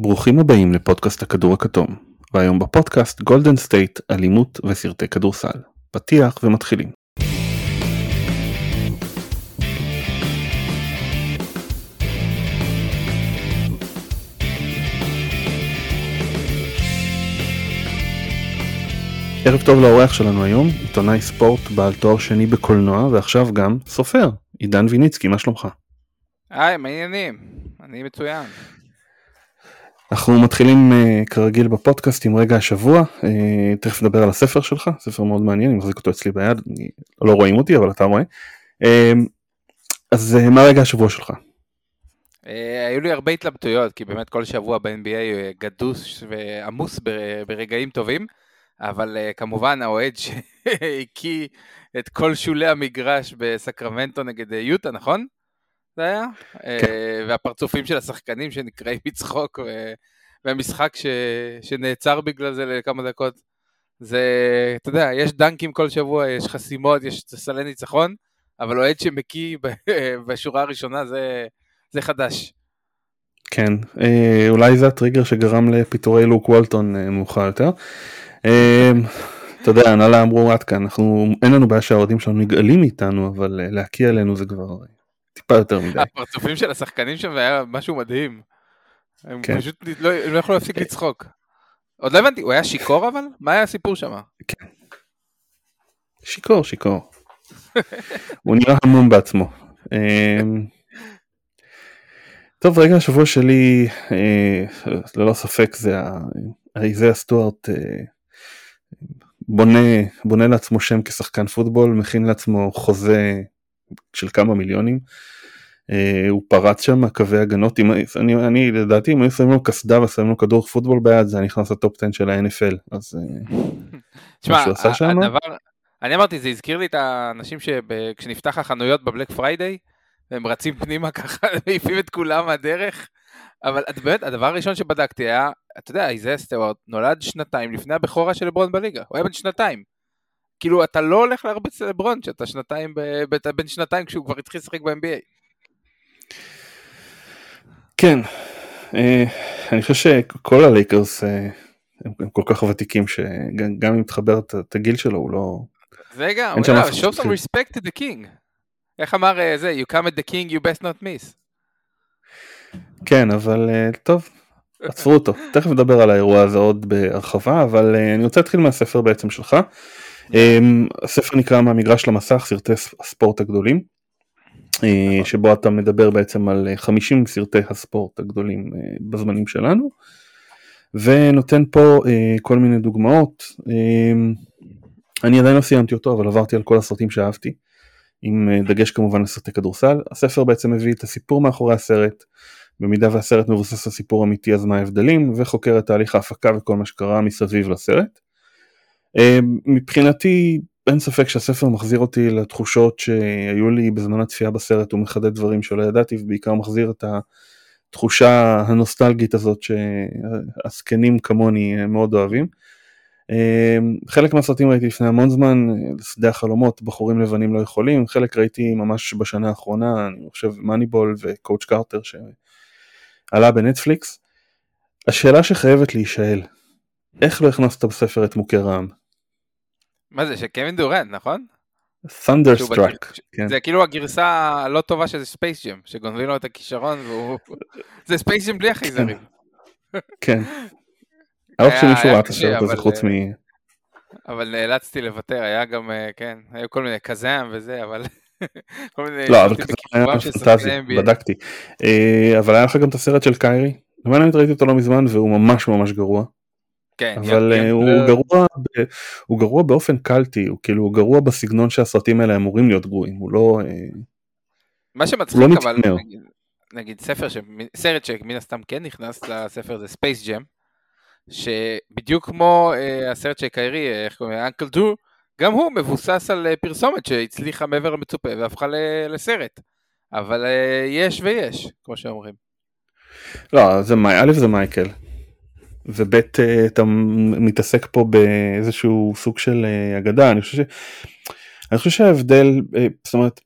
ברוכים הבאים לפודקאסט הכדור הכתום, והיום בפודקאסט גולדן סטייט, אלימות וסרטי כדורסל. פתיח ומתחילים. ערב טוב לאורח שלנו היום, עיתונאי ספורט בעל תואר שני בקולנוע ועכשיו גם סופר, עידן ויניצקי, מה שלומך? היי, מה העניינים? אני מצוין. אנחנו מתחילים uh, כרגיל בפודקאסט עם רגע השבוע, uh, תכף נדבר על הספר שלך, ספר מאוד מעניין, אני מחזיק אותו אצלי ביד, אני, לא רואים אותי אבל אתה רואה. Uh, אז uh, מה רגע השבוע שלך? Uh, היו לי הרבה התלבטויות, כי באמת כל שבוע ב-NBA גדוס ועמוס ברגעים טובים, אבל uh, כמובן האוהד שהקיא את כל שולי המגרש בסקרמנטו נגד יוטה, נכון? זה היה? כן. והפרצופים של השחקנים שנקראים מצחוק, והמשחק ש... שנעצר בגלל זה לכמה דקות. זה, אתה יודע, יש דנקים כל שבוע, יש חסימות, יש סלי ניצחון, אבל אוהד שמקיא בשורה הראשונה זה, זה חדש. כן, אה, אולי זה הטריגר שגרם לפיטורי לוק וולטון אה, מאוחר יותר. אה, אתה יודע, הנהלה אמרו עד כאן, אנחנו, אין לנו בעיה שהאוהדים שלנו נגאלים מאיתנו, אבל להקיא עלינו זה כבר טיפה יותר מדי. הפרצופים של השחקנים שם היה משהו מדהים. הם כן. פשוט לא, הם לא יכלו להפסיק. לצחוק. עוד לא הבנתי, הוא היה שיכור אבל? מה היה הסיפור שם? כן. שיכור, שיכור. הוא נראה המום בעצמו. אמ, טוב, רגע השבוע שלי, אה, ללא ספק זה האיזיה סטוארט אה, בונה, בונה לעצמו שם כשחקן פוטבול, מכין לעצמו חוזה של כמה מיליונים. אה, הוא פרץ שם קווי הגנות, אם, אני, אני לדעתי אם היו שמים לו קסדה ושמים לו כדור פוטבול ביד זה נכנס לטופ 10 של ה-NFL, אז תשמע, הדבר, אני אמרתי זה הזכיר לי את האנשים שכשנפתח החנויות בבלק פריידיי, והם רצים פנימה ככה, מעיפים את כולם מהדרך, אבל באמת הדבר הראשון שבדקתי היה, אתה יודע, איזה סטווארט נולד שנתיים לפני הבכורה של לברון בליגה, הוא היה בן שנתיים. כאילו אתה לא הולך להרביץ לברון שאתה שנתיים, אתה בן שנתיים כשהוא כבר התחיל לשחק ב-NBA. כן, אה, אני חושב שכל הלייקרס אה, הם כל כך ותיקים שגם אם תחבר את הגיל שלו הוא לא... זה גם, show some respect to the king. איך אמר אה, זה, you come at the king you best not miss. כן, אבל טוב, עצרו אותו. תכף נדבר על האירוע הזה עוד בהרחבה, אבל אני רוצה להתחיל מהספר בעצם שלך. הספר נקרא מהמגרש למסך, סרטי הספורט הגדולים. אה, נכון. שבו אתה מדבר בעצם על 50 סרטי הספורט הגדולים אה, בזמנים שלנו. ונותן פה אה, כל מיני דוגמאות. אני עדיין לא סיימתי אותו אבל עברתי על כל הסרטים שאהבתי. עם דגש כמובן לסרטי כדורסל. הספר בעצם מביא את הסיפור מאחורי הסרט. במידה והסרט מבוסס על סיפור אמיתי אז מה ההבדלים? וחוקר את תהליך ההפקה וכל מה שקרה מסביב לסרט מבחינתי אין ספק שהספר מחזיר אותי לתחושות שהיו לי בזמן הצפייה בסרט, הוא מחדד דברים שלא ידעתי ובעיקר מחזיר את התחושה הנוסטלגית הזאת שהזקנים כמוני מאוד אוהבים. אמ, חלק מהסרטים ראיתי לפני המון זמן, שדה החלומות, בחורים לבנים לא יכולים, חלק ראיתי ממש בשנה האחרונה, אני חושב מאניבול וקואוצ' קרטר שעלה בנטפליקס. השאלה שחייבת להישאל, איך לא הכנסת בספר את מוכי רעם? מה זה, של קווין דורנט, נכון? Thunderstruck. כן. זה כאילו הגרסה הלא טובה של ספייס ג'ם, שגונבים לו את הכישרון והוא... זה ספייס ג'ם בלי החייזרים. כן. לא חושב שמישהו ראה את הסרט הזה חוץ מ... אבל נאלצתי לוותר, היה גם, אה, כן, היו כל מיני קזאם וזה, אבל... כל מיני... לא, אבל קזאם היה פנטזי, בדקתי. אה, אבל היה לך גם את הסרט של קיירי, אני ראיתי אותו לא מזמן והוא ממש ממש גרוע. כן, אבל כן, הוא, כן. גרוע, ב, הוא גרוע באופן קלטי, הוא כאילו הוא גרוע בסגנון שהסרטים האלה אמורים להיות גרועים, הוא לא... אה, מה שמצחיק לא אבל, נגיד, נגיד ספר, ש... סרט שמן הסתם כן נכנס לספר זה ספייס ג'ם, שבדיוק כמו אה, הסרט של קיירי, איך קוראים אנקל דרו, גם הוא מבוסס על פרסומת שהצליחה מעבר למצופה והפכה לסרט. אבל אה, יש ויש, כמו שאומרים. לא, זה, א' זה מייקל, וב' אה, אתה מתעסק פה באיזשהו סוג של אה, אגדה אני חושב, ש... חושב שההבדל אה, זאת אומרת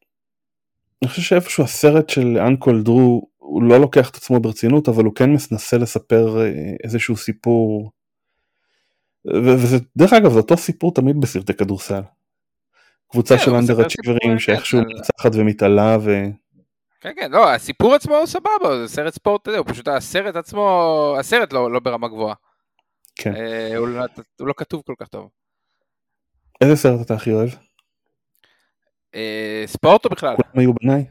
אני חושב שאיפשהו הסרט של אנקול דרו הוא לא לוקח את עצמו ברצינות, אבל הוא כן מנסה לספר איזשהו סיפור. וזה, דרך אגב, זה אותו סיפור תמיד בסרטי כדורסל. קבוצה כן, של אנדר שאיכשהו כן, על- מנצחת ומתעלה ו... כן, כן, לא, הסיפור עצמו הוא סבבה, זה סרט ספורט, הוא פשוט הסרט עצמו, הסרט לא, לא ברמה גבוהה. כן. אה, הוא, לא, הוא לא כתוב כל כך טוב. איזה סרט אתה הכי אוהב? אה, ספורט או בכלל? כולם היו בניי?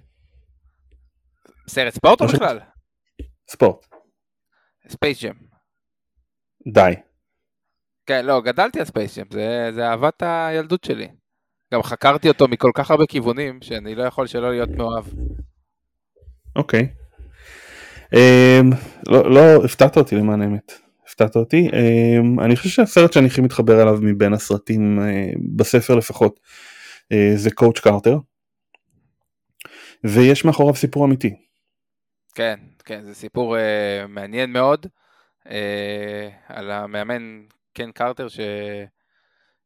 סרט ספורט או לא בכלל? ספורט. ספייס ג'ם. די. כן, לא, גדלתי על ספייס ג'ם, זה, זה אהבת הילדות שלי. גם חקרתי אותו מכל כך הרבה כיוונים, שאני לא יכול שלא להיות מאוהב. אוקיי. אמ, לא, לא, הפתעת אותי למען האמת. הפתעת אותי. אמ, אני חושב שהסרט שאני הכי מתחבר אליו מבין הסרטים, אה, בספר לפחות, אה, זה קואוצ' קרטר. ויש מאחוריו סיפור אמיתי. כן, כן, זה סיפור uh, מעניין מאוד uh, על המאמן קן קרטר ש...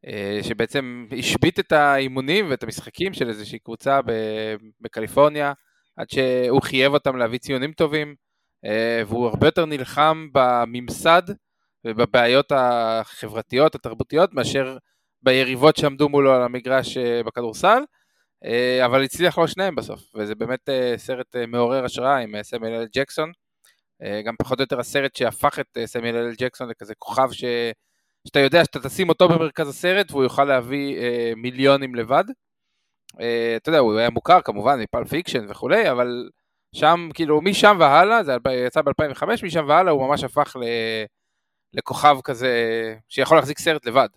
uh, שבעצם השבית את האימונים ואת המשחקים של איזושהי קבוצה ב... בקליפורניה עד שהוא חייב אותם להביא ציונים טובים uh, והוא הרבה יותר נלחם בממסד ובבעיות החברתיות התרבותיות מאשר ביריבות שעמדו מולו על המגרש uh, בכדורסל. אה, אבל הצליח לו שניהם בסוף, וזה באמת אה, סרט אה, מעורר השראה עם סמיאל אל ג'קסון, גם פחות או יותר הסרט שהפך את סמיאל אל ג'קסון לכזה כוכב ש... שאתה יודע שאתה תשים אותו במרכז הסרט והוא יוכל להביא מיליונים לבד. אתה יודע, הוא היה מוכר כמובן מ Pulp Fiction וכולי, אבל שם, כאילו, משם והלאה, זה יצא ב-2005, משם והלאה הוא ממש הפך ל... לכוכב כזה שיכול להחזיק סרט לבד.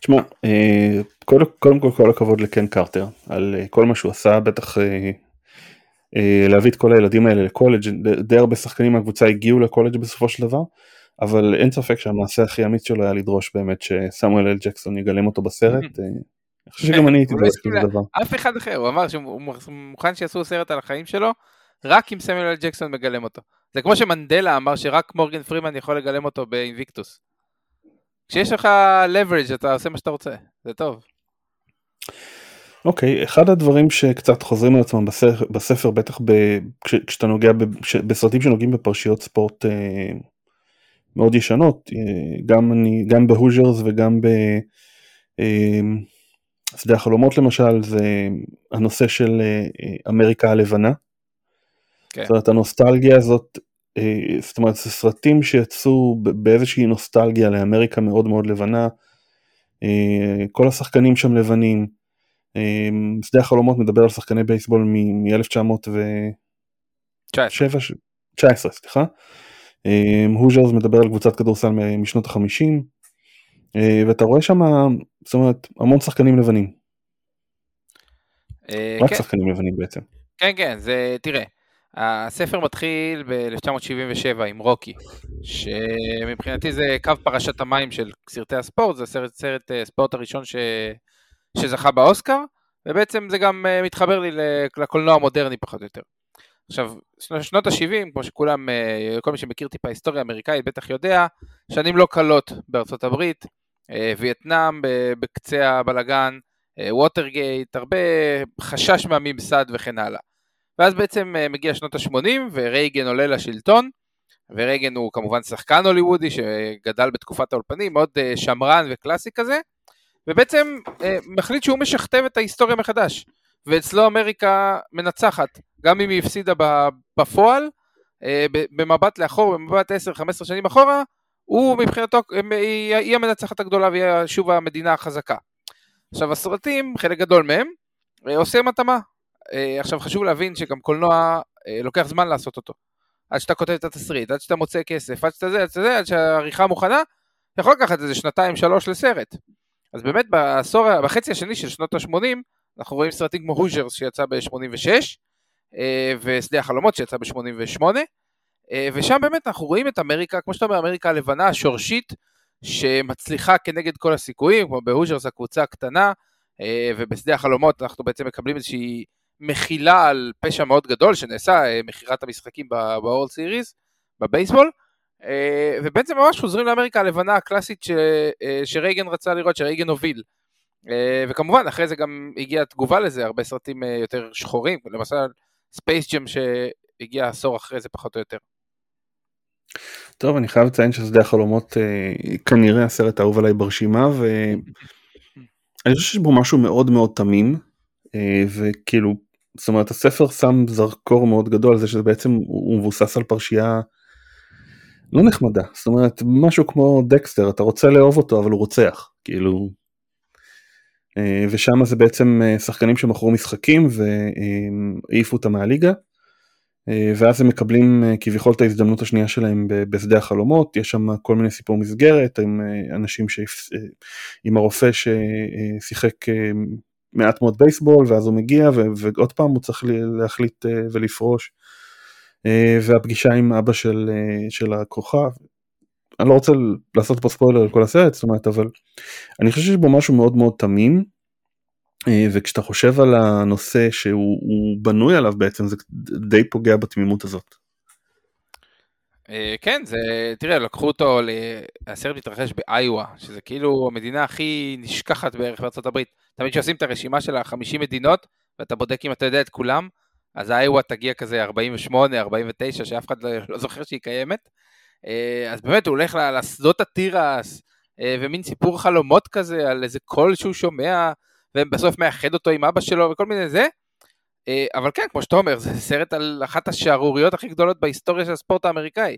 תשמע, אה, קודם, קודם כל כל הכבוד לקן קרטר על אה, כל מה שהוא עשה, בטח אה, להביא את כל הילדים האלה לקולג', די הרבה שחקנים מהקבוצה הגיעו לקולג' בסופו של דבר, אבל אין ספק שהמעשה הכי אמיץ שלו היה לדרוש באמת שסמואל אל ג'קסון יגלם אותו בסרט. אני חושב שגם אני הייתי דורש כזה דבר. אף אחד אחר, הוא אמר שהוא מוכן שיעשו סרט על החיים שלו, רק אם סמואל אל ג'קסון מגלם אותו. זה כמו שמנדלה אמר שרק מורגן פרימן יכול לגלם אותו באינביקטוס. כשיש לך leverage אתה עושה מה שאתה רוצה, זה טוב. אוקיי, okay, אחד הדברים שקצת חוזרים על עצמם בספר, בספר בטח ב, כש, כשאתה נוגע ב, כש, בסרטים שנוגעים בפרשיות ספורט אה, מאוד ישנות, אה, גם, אני, גם ב Hoosiers וגם בשדה אה, החלומות למשל, זה הנושא של אה, אמריקה הלבנה. כן. זאת אומרת הנוסטלגיה הזאת אה, זאת אומרת זה סרטים שיצאו באיזושהי נוסטלגיה לאמריקה מאוד מאוד לבנה, אה, כל השחקנים שם לבנים, אה, שדה החלומות מדבר על שחקני בייסבול מ-1919, סליחה, הוז'רס מדבר על קבוצת כדורסל משנות החמישים, ואתה רואה שם, זאת אומרת, המון שחקנים לבנים. רק כן. שחקנים לבנים בעצם. כן, כן, זה, תראה, הספר מתחיל ב-1977 עם רוקי, שמבחינתי זה קו פרשת המים של סרטי הספורט, זה סרט, סרט אה, ספורט הראשון ש... שזכה באוסקר, ובעצם זה גם אה, מתחבר לי לקולנוע המודרני פחות או יותר. עכשיו, שנות ה-70, כמו שכולם, אה, כל מי שמכיר טיפה היסטוריה אמריקאית בטח יודע, שנים לא קלות בארצות הברית, וייטנאם בקצה הבלגן, ווטרגייט, הרבה חשש מהממסד וכן הלאה. ואז בעצם אה, מגיע שנות ה-80 ורייגן עולה לשלטון, ורייגן הוא כמובן שחקן הוליוודי שגדל בתקופת האולפנים, מאוד אה, שמרן וקלאסי כזה, ובעצם אה, מחליט שהוא משכתב את ההיסטוריה מחדש, ואצלו אמריקה מנצחת, גם אם היא הפסידה בפועל, במבט לאחור, במבט 10-15 שנים אחורה, הוא מבחינתו, היא, המנצחת הגדולה והיא שוב המדינה החזקה. עכשיו הסרטים, חלק גדול מהם, עושים התאמה, אה, עכשיו חשוב להבין שגם קולנוע אה, לוקח זמן לעשות אותו. עד שאתה כותב את התסריט, עד שאתה מוצא כסף, עד שאתה זה, עד שאתה זה, עד שהעריכה מוכנה, יכול לקחת איזה שנתיים שלוש לסרט. אז באמת בעשור, בחצי השני של שנות ה-80, אנחנו רואים סרטים כמו Hoosiers שיצא ב-86, אה, ושדה החלומות שיצא ב-88, ושם באמת אנחנו רואים את אמריקה, כמו שאתה אומר, אמריקה הלבנה, השורשית, שמצליחה כנגד כל הסיכויים, כמו ב Hoosiers הקבוצה הקטנה, ובשדה החלומות אנחנו בעצם מקבלים איזושהי מחילה על פשע מאוד גדול שנעשה, אה, מכירת המשחקים ב World Series, בבייסבול, אה, ובעצם ממש חוזרים לאמריקה הלבנה הקלאסית ש, אה, שרייגן רצה לראות, שרייגן הוביל. וכמובן אחרי זה גם הגיעה תגובה לזה, הרבה סרטים יותר שחורים, למשל ספייס ג'ם שהגיע עשור אחרי זה פחות או יותר. טוב אני חייב לציין ששדה החלומות אה, כנראה הסרט האהוב עליי ברשימה ואני חושב שיש בו משהו מאוד מאוד תמים אה, וכאילו זאת אומרת הספר שם זרקור מאוד גדול על זה שזה בעצם הוא מבוסס על פרשייה לא נחמדה. זאת אומרת משהו כמו דקסטר אתה רוצה לאהוב אותו אבל הוא רוצח כאילו. אה, ושם זה בעצם אה, שחקנים שמכרו משחקים והעיפו אותם מהליגה ואז הם מקבלים כביכול את ההזדמנות השנייה שלהם בשדה החלומות. יש שם כל מיני סיפור מסגרת עם אנשים ש... עם הרופא ששיחק מעט מאוד בייסבול ואז הוא מגיע ו... ועוד פעם הוא צריך להחליט ולפרוש. והפגישה עם אבא של, של הכוכב. אני לא רוצה לעשות פה ספוילר על כל הסרט, זאת אומרת, אבל אני חושב שיש בו משהו מאוד מאוד תמים, אה, וכשאתה חושב על הנושא שהוא בנוי עליו בעצם, זה די פוגע בתמימות הזאת. אה, כן, זה, תראה, לקחו אותו, הסרט מתרחש באיואה, שזה כאילו המדינה הכי נשכחת בערך בארצות הברית. תמיד כשעושים את הרשימה של ה-50 מדינות, ואתה בודק אם אתה יודע את כולם, אז איואה תגיע כזה 48, 49, שאף אחד לא, לא זוכר שהיא קיימת. אה, אז באמת הוא הולך לשדות התירס, אה, ומין סיפור חלומות כזה על איזה קול שהוא שומע, ובסוף מאחד אותו עם אבא שלו וכל מיני זה. אה, אבל כן, כמו שאתה אומר, זה סרט על אחת השערוריות הכי גדולות בהיסטוריה של הספורט האמריקאי.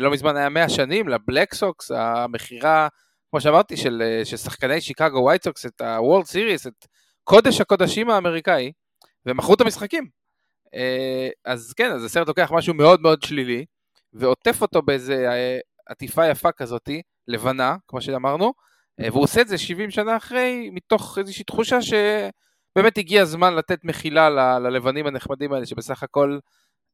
לא מזמן היה 100 שנים לבלק סוקס, המכירה, כמו שאמרתי, של, של שחקני שיקגו ווייט סוקס, את הוולד סיריס, את קודש הקודשים האמריקאי, ומכרו את המשחקים. אז כן, אז הסרט לוקח משהו מאוד מאוד שלילי, ועוטף אותו באיזה אה, עטיפה יפה כזאתי, לבנה, כמו שאמרנו, אה, והוא עושה את זה 70 שנה אחרי, מתוך איזושהי תחושה שבאמת הגיע הזמן לתת מחילה ל- ללבנים הנחמדים האלה, שבסך הכל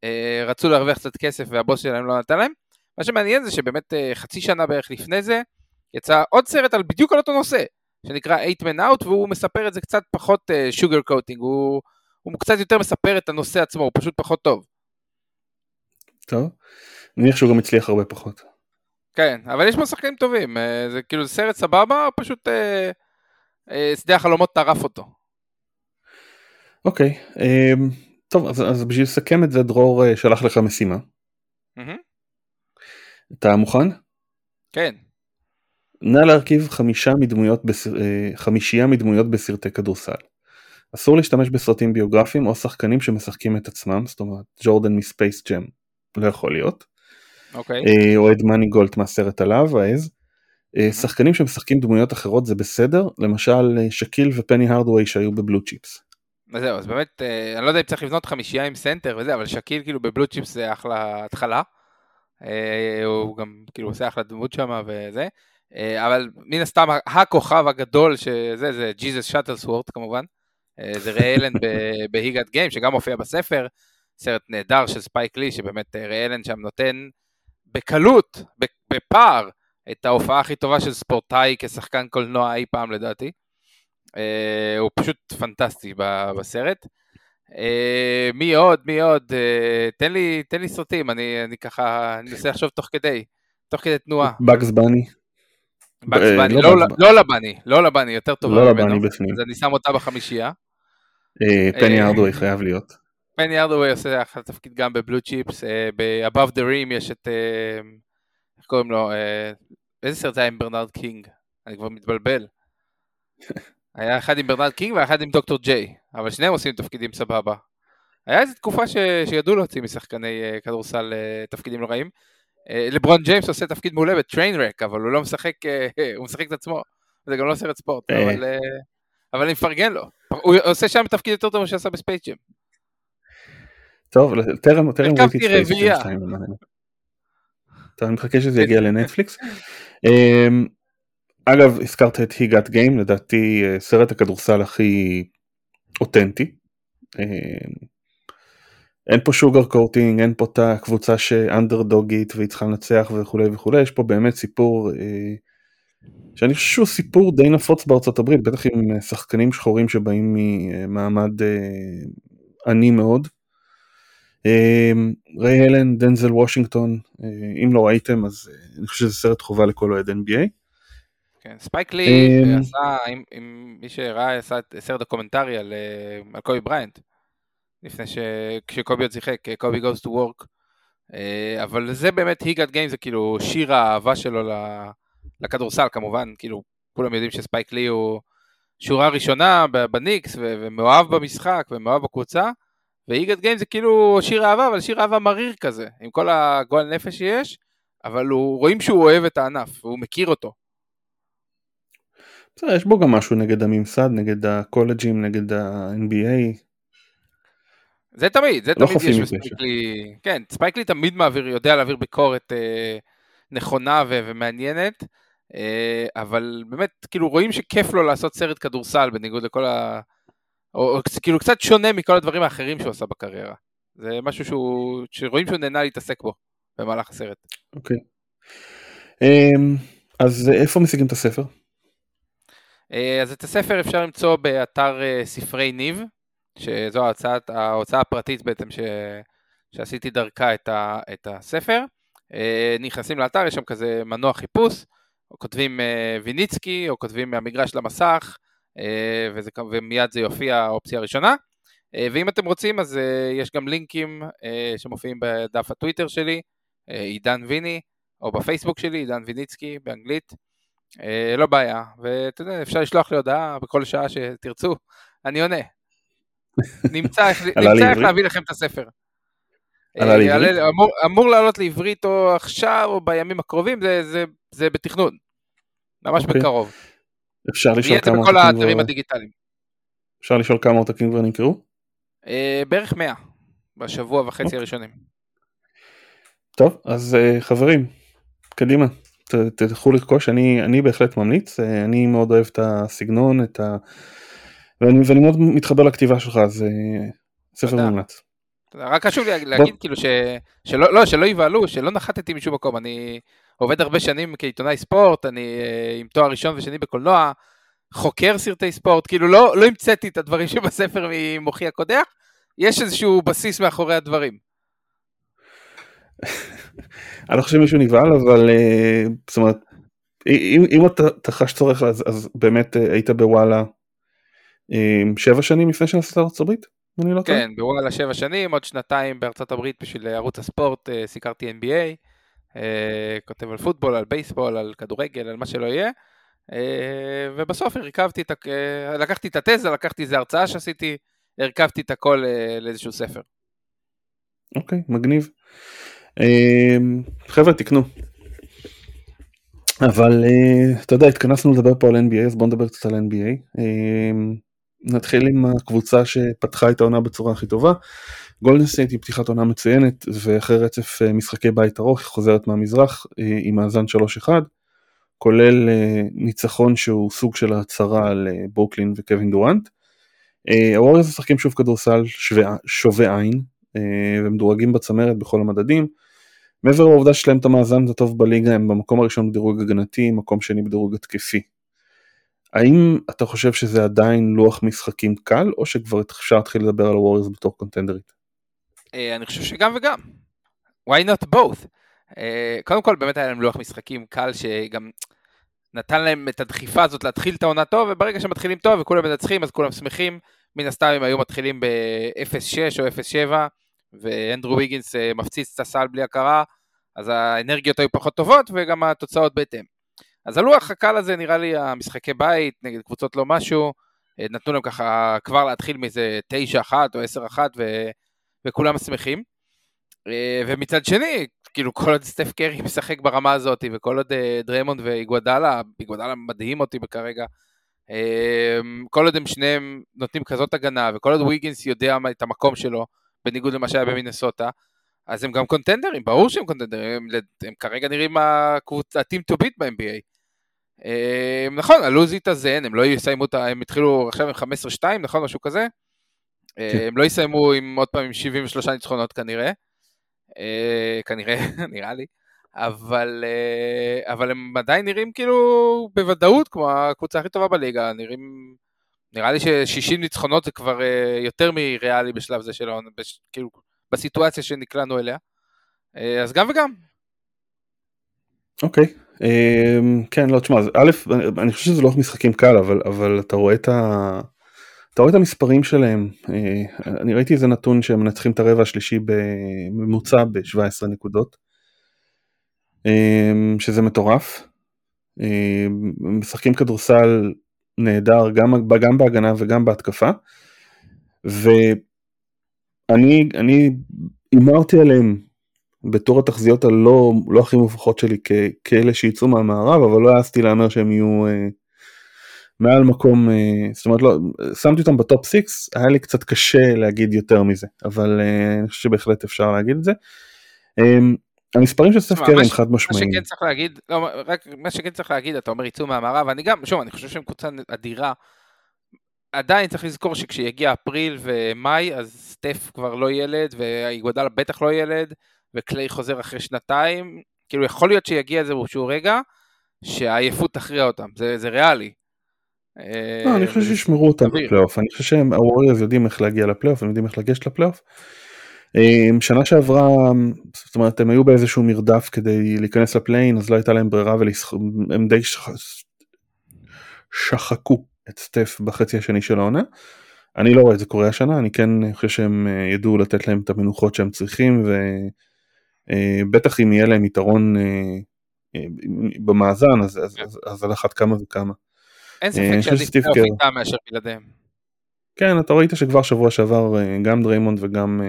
אה, רצו להרוויח קצת כסף והבוס שלהם לא נתן להם. מה שמעניין זה שבאמת אה, חצי שנה בערך לפני זה, יצא עוד סרט על בדיוק על אותו נושא, שנקרא 8 Man Out, והוא מספר את זה קצת פחות שוגר uh, קוטינג, הוא, הוא קצת יותר מספר את הנושא עצמו, הוא פשוט פחות טוב. טוב. אני מניח שהוא גם הצליח הרבה פחות. כן, אבל יש פה שחקנים טובים, אה, זה כאילו סרט סבבה, פשוט אה, אה, שדה החלומות טרף אותו. אוקיי, אה, טוב, אז, אז בשביל לסכם את זה, דרור אה, שלח לך משימה. Mm-hmm. אתה מוכן? כן. נא להרכיב חמישה מדמויות, בסר... אה, חמישייה מדמויות בסרטי כדורסל. אסור להשתמש בסרטים ביוגרפיים או שחקנים שמשחקים את עצמם, זאת אומרת ג'ורדן מספייס ג'ם, לא יכול להיות. אוקיי. אה, אוהד מאני גולט מהסרט עליו, העז. אה, שחקנים שמשחקים דמויות אחרות זה בסדר, למשל אה, שקיל ופני הרדווי שהיו בבלו צ'יפס. אז זהו, אז באמת, אני לא יודע אם צריך לבנות חמישייה עם סנטר וזה, אבל שקיל כאילו ב Blue Chips זה אחלה התחלה. הוא גם כאילו עושה אחלה דמות שם וזה. אבל מן הסתם הכוכב הגדול שזה, זה ג'יזוס שאטלסוורת' כמובן. זה ריי אלן ב He Got Game שגם מופיע בספר. סרט נהדר של ספייק לי, שבאמת ריי אלן שם נותן בקלות, בפער, את ההופעה הכי טובה של ספורטאי כשחקן קולנוע אי פעם לדעתי. Uh, הוא פשוט פנטסטי בסרט. Uh, מי עוד? מי עוד? Uh, תן, לי, תן לי סרטים, אני, אני ככה, אני מנסה לחשוב תוך כדי, תוך כדי תנועה. בגס בני. בגס בני, לא, לא, לא לבני, לא לבני, יותר טובה לא ממנו. לא לבני בפנים. אז אני שם אותה בחמישייה. פני ארדווי חייב להיות. פני ארדווי עושה אחלה תפקיד גם בבלו צ'יפס, אה, ב-Above the Rim יש את, אה, איך קוראים לו, אה, איזה סרט זה היה עם ברנרד קינג? אני כבר מתבלבל. היה אחד עם ברנרד קינג ואחד עם דוקטור ג'יי, אבל שניהם עושים תפקידים סבבה. היה איזו תקופה ש... שידעו להוציא משחקני כדורסל תפקידים לא רעים. לברון ג'יימס עושה תפקיד מעולה ב Trainwreck, אבל הוא לא משחק, הוא משחק את עצמו. זה גם לא סרט ספורט, אבל, אבל אני מפרגן לו. הוא עושה שם תפקיד יותר טוב ממה שעשה בספייס ג'ם. טוב, טרם ראיתי את ספייס 2. טוב, אני מחכה שזה יגיע לנטפליקס. אמ, אגב, הזכרת את היגת גיים, לדעתי אה, סרט הכדורסל הכי אותנטי. אמ, אין פה שוגר קורטינג, אין פה את הקבוצה שאנדרדוגית והיא צריכה לנצח וכולי וכולי, יש פה באמת סיפור אה, שאני חושב שהוא סיפור די נפוץ בארצות הברית, בטח עם אה, שחקנים שחורים שבאים ממעמד עני מאוד. אמ, ריי אלן, דנזל וושינגטון, אה, אם לא ראיתם אז אה, אני חושב שזה סרט חובה לכל אוהד NBA. כן, ספייק לי אמ, עשה, אם, אם מי שראה עשה סרט דוקומנטרי על, אה, על קובי בריינט. לפני ש... כשקובי עוד שיחק, קובי goes to work. אה, אבל זה באמת he got game, זה כאילו שיר האהבה שלו לכדורסל כמובן, כאילו כולם יודעים שספייק לי הוא שורה ראשונה בניקס ומאוהב במשחק ומאוהב בקבוצה, got game זה כאילו שיר אהבה, אבל שיר אהבה מריר כזה, עם כל הגועל נפש שיש, אבל הוא, רואים שהוא אוהב את הענף, והוא מכיר אותו. בסדר, יש בו גם משהו נגד הממסד, נגד הקולג'ים, נגד ה-NBA. זה תמיד, זה לא תמיד יש בספייק לי, כן, ספייק לי תמיד מעביר, יודע להעביר ביקורת אה, נכונה ו- ומעניינת, אה, אבל באמת, כאילו רואים שכיף לו לעשות סרט כדורסל בניגוד לכל ה... או, או כאילו קצת שונה מכל הדברים האחרים שהוא עשה בקריירה. זה משהו שהוא, שרואים שהוא נהנה להתעסק בו במהלך הסרט. אוקיי. Um, אז איפה משיגים את הספר? אה, אז את הספר אפשר למצוא באתר אה, ספרי ניב, שזו ההוצאת, ההוצאה הפרטית בעצם ש, שעשיתי דרכה את, ה, את הספר. אה, נכנסים לאתר, יש שם כזה מנוע חיפוש, או כותבים ויניצקי, או כותבים מהמגרש למסך, וזה, ומיד זה יופיע האופציה הראשונה. ואם אתם רוצים אז יש גם לינקים שמופיעים בדף הטוויטר שלי, עידן ויני, או בפייסבוק שלי, עידן ויניצקי באנגלית. אה, לא בעיה, ואתה יודע, אפשר לשלוח לי הודעה בכל שעה שתרצו, אני עונה. נמצא איך להביא לכם את הספר. אה, אמור, אמור לעלות לעברית או עכשיו או בימים הקרובים, זה, זה, זה בתכנון. ממש okay. אוקיי. בקרוב. אפשר לשאול כמה עותקים כבר... האתרים הדיגיטליים. אפשר לשאול כמה עותקים כבר נמכרו? Uh, בערך 100 בשבוע וחצי. אוקיי. הראשונים. טוב, אז uh, חברים, קדימה. תלכו לרכוש, אני, אני בהחלט ממליץ, אה, אני מאוד אוהב את הסגנון, את ה... ואני, ואני מאוד מתחבר לכתיבה שלך, אז אה, ספר מומלץ. רק חשוב לי להגיד כאילו ש... שלא, לא, שלא יבהלו, שלא נחתתי משום מקום, אני עובד הרבה שנים כעיתונאי ספורט, אני אה, עם תואר ראשון ושני בקולנוע, חוקר סרטי ספורט, כאילו לא, לא המצאתי את הדברים שבספר ממוחי הקודח, יש איזשהו בסיס מאחורי הדברים. אני לא חושב שמישהו נבהל אבל אה, זאת אומרת אם, אם אתה חש צורך אז, אז באמת אה, היית בוואלה שבע שנים לפני שנסעת לארצות הברית? אני לא כן, בוואלה שבע שנים, עוד שנתיים בארצות הברית בשביל ערוץ הספורט, סיקרתי NBA, כותב על פוטבול, על בייסבול, על כדורגל, על מה שלא יהיה, ובסוף הרכבתי את, לקחתי את התזה, לקחתי איזה הרצאה שעשיתי, הרכבתי את הכל לאיזשהו ספר. אוקיי, okay, מגניב. אמ, חבר'ה תקנו. אבל אה, אתה יודע התכנסנו לדבר פה על NBA אז בוא נדבר קצת על NBA. נתחיל עם הקבוצה שפתחה את העונה בצורה הכי טובה. גולדן סטייט היא פתיחת עונה מצוינת ואחרי רצף אה, משחקי בית ארוך היא חוזרת מהמזרח אה, עם מאזן 3-1 כולל ניצחון שהוא סוג של הצהרה על ברוקלין וקווין דורנט. הווריורס משחקים שוב כדורסל שובה עין ומדורגים בצמרת בכל המדדים. מעבר לעובדה שלהם את המאזן הטוב בליגה הם במקום הראשון בדירוג הגנתי, מקום שני בדירוג התקפי. האם אתה חושב שזה עדיין לוח משחקים קל, או שכבר אפשר להתחיל לדבר על הווריורס בתור קונטנדרית? אה, אני חושב שגם וגם. why not both? אה, קודם כל באמת היה להם לוח משחקים קל שגם נתן להם את הדחיפה הזאת להתחיל את העונה טוב, וברגע שמתחילים טוב וכולם מנצחים אז כולם שמחים. מן הסתם הם היו מתחילים ב-0-6 או 0-7, ואנדרו ויגינס אה, מפציץ את הסל בלי הכרה, אז האנרגיות היו פחות טובות וגם התוצאות בהתאם. אז הלוח הקל הזה נראה לי המשחקי בית נגד קבוצות לא משהו, אה, נתנו להם ככה כבר להתחיל מאיזה 9-1 או 10-1 ו... וכולם שמחים. אה, ומצד שני, כאילו כל עוד סטף קרי משחק ברמה הזאת וכל עוד דרמונד ואיגוודאלה, איגוודאלה מדהים אותי כרגע, כל עוד הם שניהם נותנים כזאת הגנה וכל עוד ויגינס יודע את המקום שלו, בניגוד למה שהיה במינסוטה, אז הם גם קונטנדרים, ברור שהם קונטנדרים, הם, הם כרגע נראים ה-team to beat ב-NBA. הם, נכון, הלו"ז התאזן, הם לא יסיימו את ה... הם התחילו עכשיו עם 15-2, נכון? משהו כזה? כן. הם לא יסיימו עם עוד פעם עם 73 ניצחונות כנראה. אה, כנראה, נראה לי. אבל, אה, אבל הם עדיין נראים כאילו בוודאות כמו הקבוצה הכי טובה בליגה, נראים נראה לי ש-60 ניצחונות זה כבר uh, יותר מריאלי בשלב זה שלו, בש, כאילו, בסיטואציה שנקלענו אליה. Uh, אז גם וגם. אוקיי, okay. אמ, uh, כן, לא, תשמע, א', אני חושב שזה לא משחקים קל, אבל, אבל אתה רואה את, ה, אתה רואה את המספרים שלהם, אני ראיתי איזה נתון שהם מנצחים את הרבע השלישי בממוצע ב-17 נקודות, שזה מטורף. משחקים כדורסל נהדר גם, גם בהגנה וגם בהתקפה. ואני הימרתי עליהם בתור התחזיות הלא לא הכי מובכות שלי כ, כאלה שיצאו מהמערב, אבל לא העזתי להמר שהם יהיו אה, מעל מקום, אה, זאת אומרת לא, שמתי אותם בטופ 6, היה לי קצת קשה להגיד יותר מזה, אבל אה, אני חושב שבהחלט אפשר להגיד את זה. אה, המספרים של סטף קרי הם חד משמעיים. מה שכן צריך להגיד, לא, רק מה שכן צריך להגיד, אתה אומר יצאו מהמערב, אני גם, שוב, אני חושב שהם קבוצה אדירה. עדיין צריך לזכור שכשיגיע אפריל ומאי, אז סטף כבר לא ילד, ואיגודל בטח לא ילד, וקליי חוזר אחרי שנתיים. כאילו, יכול להיות שיגיע איזשהו רגע, שהעייפות תכריע אותם, זה, זה ריאלי. לא, אני חושב שישמרו אותם בפלייאוף, אני חושב שהם, הווריורס יודעים איך להגיע לפלייאוף, הם יודעים איך לגשת לפלייאוף. אמ, שנה שעברה, זאת אומרת, הם היו באיזשהו מרדף כדי להיכנס ל play-in, אז לא הייתה להם ברירה והם די שחקו את סטף בחצי השני של העונה. אני לא רואה את זה קורה השנה, אני כן חושב שהם אה, ידעו לתת להם את המנוחות שהם צריכים, ובטח אה, אם יהיה להם יתרון אה, במאזן, אז, אז, אז, אז על אחת כמה וכמה. אין ספק שעדיף פלייאוף איתם מאשר בלעדיהם. כן, אתה ראית שכבר שבוע שעבר גם דריימונד וגם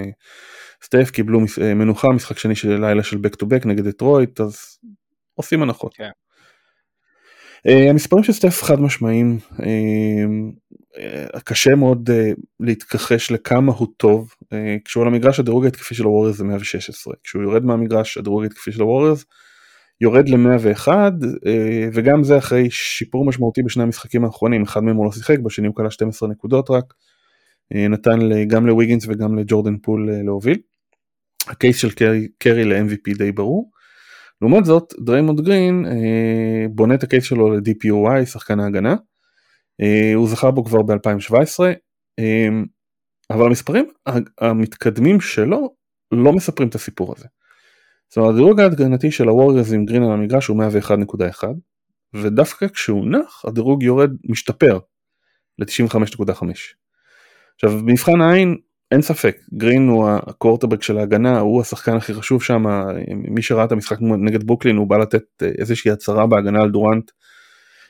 סטף קיבלו מנוחה, משחק שני של לילה של back to back נגד דטרויט, אז עושים הנחות. כן. אה, המספרים של סטף חד משמעיים, אה, אה, קשה מאוד להתכחש לכמה הוא טוב, כשהוא על המגרש הדירוג ההתקפי של הווריירס זה 116, כשהוא יורד מהמגרש הדירוג ההתקפי של הווריירס יורד ל-101 אה, וגם זה אחרי שיפור משמעותי בשני המשחקים האחרונים, אחד מהם הוא לא שיחק, בשני הוא קלע 12 נקודות רק, נתן גם לוויגינס וגם לג'ורדן פול להוביל. ה case של קרי, קרי ל-MVP די ברור. לעומת זאת דריימונד גרין אה, בונה את ה case שלו ל-DPOY, שחקן ההגנה, אה, הוא זכה בו כבר ב-2017, אה, אבל המספרים המתקדמים שלו לא מספרים את הסיפור הזה. זאת אומרת הדירוג ההגנתי של הווריורס עם גרין על המגרש הוא 101.1 ודווקא כשהוא נח הדירוג יורד משתפר ל-95.5. עכשיו במבחן העין אין ספק, גרין הוא הקורטבק של ההגנה, הוא השחקן הכי חשוב שם, מי שראה את המשחק נגד בוקלין הוא בא לתת אה, איזושהי הצהרה בהגנה על דורנט,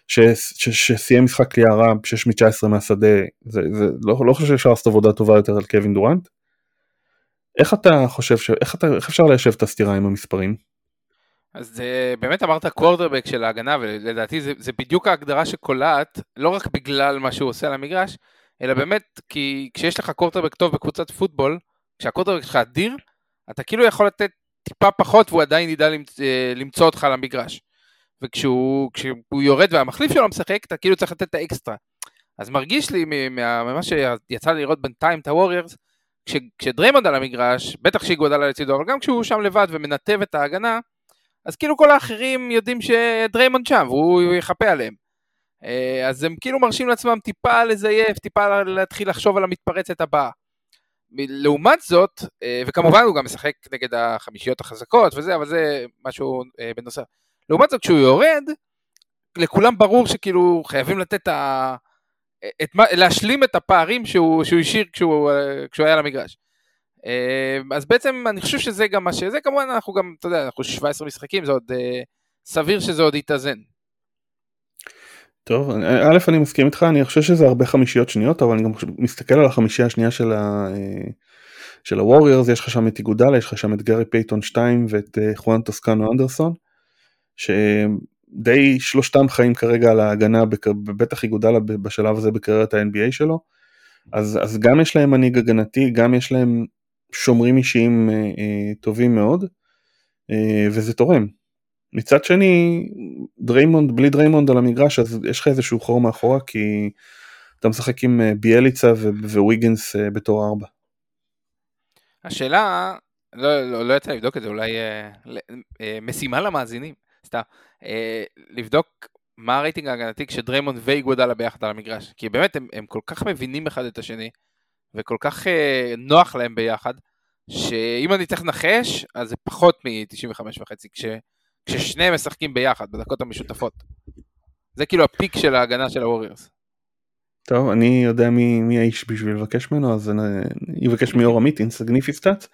שסיים משחק כליאה רע 6 מ-19 מהשדה, זה, זה, לא, לא חושב שאפשר לעשות עבודה טובה יותר על קווין דורנט. איך אתה חושב, ש... איך, אתה, איך אפשר ליישב את הסתירה עם המספרים? אז זה, באמת אמרת קוורטרבק של ההגנה, ולדעתי זה, זה בדיוק ההגדרה שקולעת, לא רק בגלל מה שהוא עושה על המגרש, אלא באמת, כי כשיש לך קורטרבק טוב בקבוצת פוטבול, כשהקורטרבק שלך אדיר, אתה כאילו יכול לתת טיפה פחות והוא עדיין ידע אה, למצוא אותך על המגרש. וכשהוא יורד והמחליף שלו משחק, אתה כאילו צריך לתת את האקסטרה. אז מרגיש לי ממה שיצא לי לראות בינתיים את הווריירס, כש, כשדריימונד על המגרש, בטח שאיגודלה לצידו, אבל גם כשהוא שם לבד ומנתב את ההגנה, אז כאילו כל האחרים יודעים שדריימונד שם, והוא יחפה עליהם. אה, אז הם כאילו מרשים לעצמם טיפה לזייף, טיפה להתחיל לחשוב על המתפרצת הבאה. לעומת זאת, אה, וכמובן הוא גם משחק נגד החמישיות החזקות וזה, אבל זה משהו אה, בנוסף. לעומת זאת, כשהוא יורד, לכולם ברור שכאילו חייבים לתת ה... את מה, להשלים את הפערים שהוא, שהוא השאיר כשהוא, כשהוא היה למגרש. אז בעצם אני חושב שזה גם מה שזה, כמובן אנחנו גם, אתה יודע, אנחנו 17 משחקים, זה עוד סביר שזה עוד יתאזן. טוב, א' אני מסכים איתך, אני חושב שזה הרבה חמישיות שניות, אבל אני גם מסתכל על החמישייה השנייה של, ה... של הווריורס, יש לך שם את איגודלה, יש לך שם את גארי פייטון 2 ואת אה, חואן טוסקנו אנדרסון, שדי שלושתם חיים כרגע על ההגנה, בטח איגודלה בשלב הזה בקריירת ה-NBA שלו, אז, אז גם יש להם מנהיג הגנתי, גם יש להם שומרים אישיים אה, אה, טובים מאוד, אה, וזה תורם. מצד שני דריימונד בלי דריימונד על המגרש אז יש לך איזשהו חור מאחורה כי אתה משחק עם אה, ביאליצה וויגינס אה, בתור ארבע. השאלה לא, לא, לא יצא לבדוק את זה אולי אה, אה, משימה למאזינים סתם אה, לבדוק מה הרייטינג ההגנתי כשדריימונד ואיגודלה ביחד על המגרש כי באמת הם, הם כל כך מבינים אחד את השני וכל כך אה, נוח להם ביחד שאם אני צריך לנחש אז זה פחות מ-95 וחצי כש... כששניהם משחקים ביחד בדקות המשותפות. זה כאילו ה peak של ההגנה של הווריורס. טוב, אני יודע מי, מי האיש בשביל לבקש ממנו, אז אני אבקש מיור עמית, insignificant stat.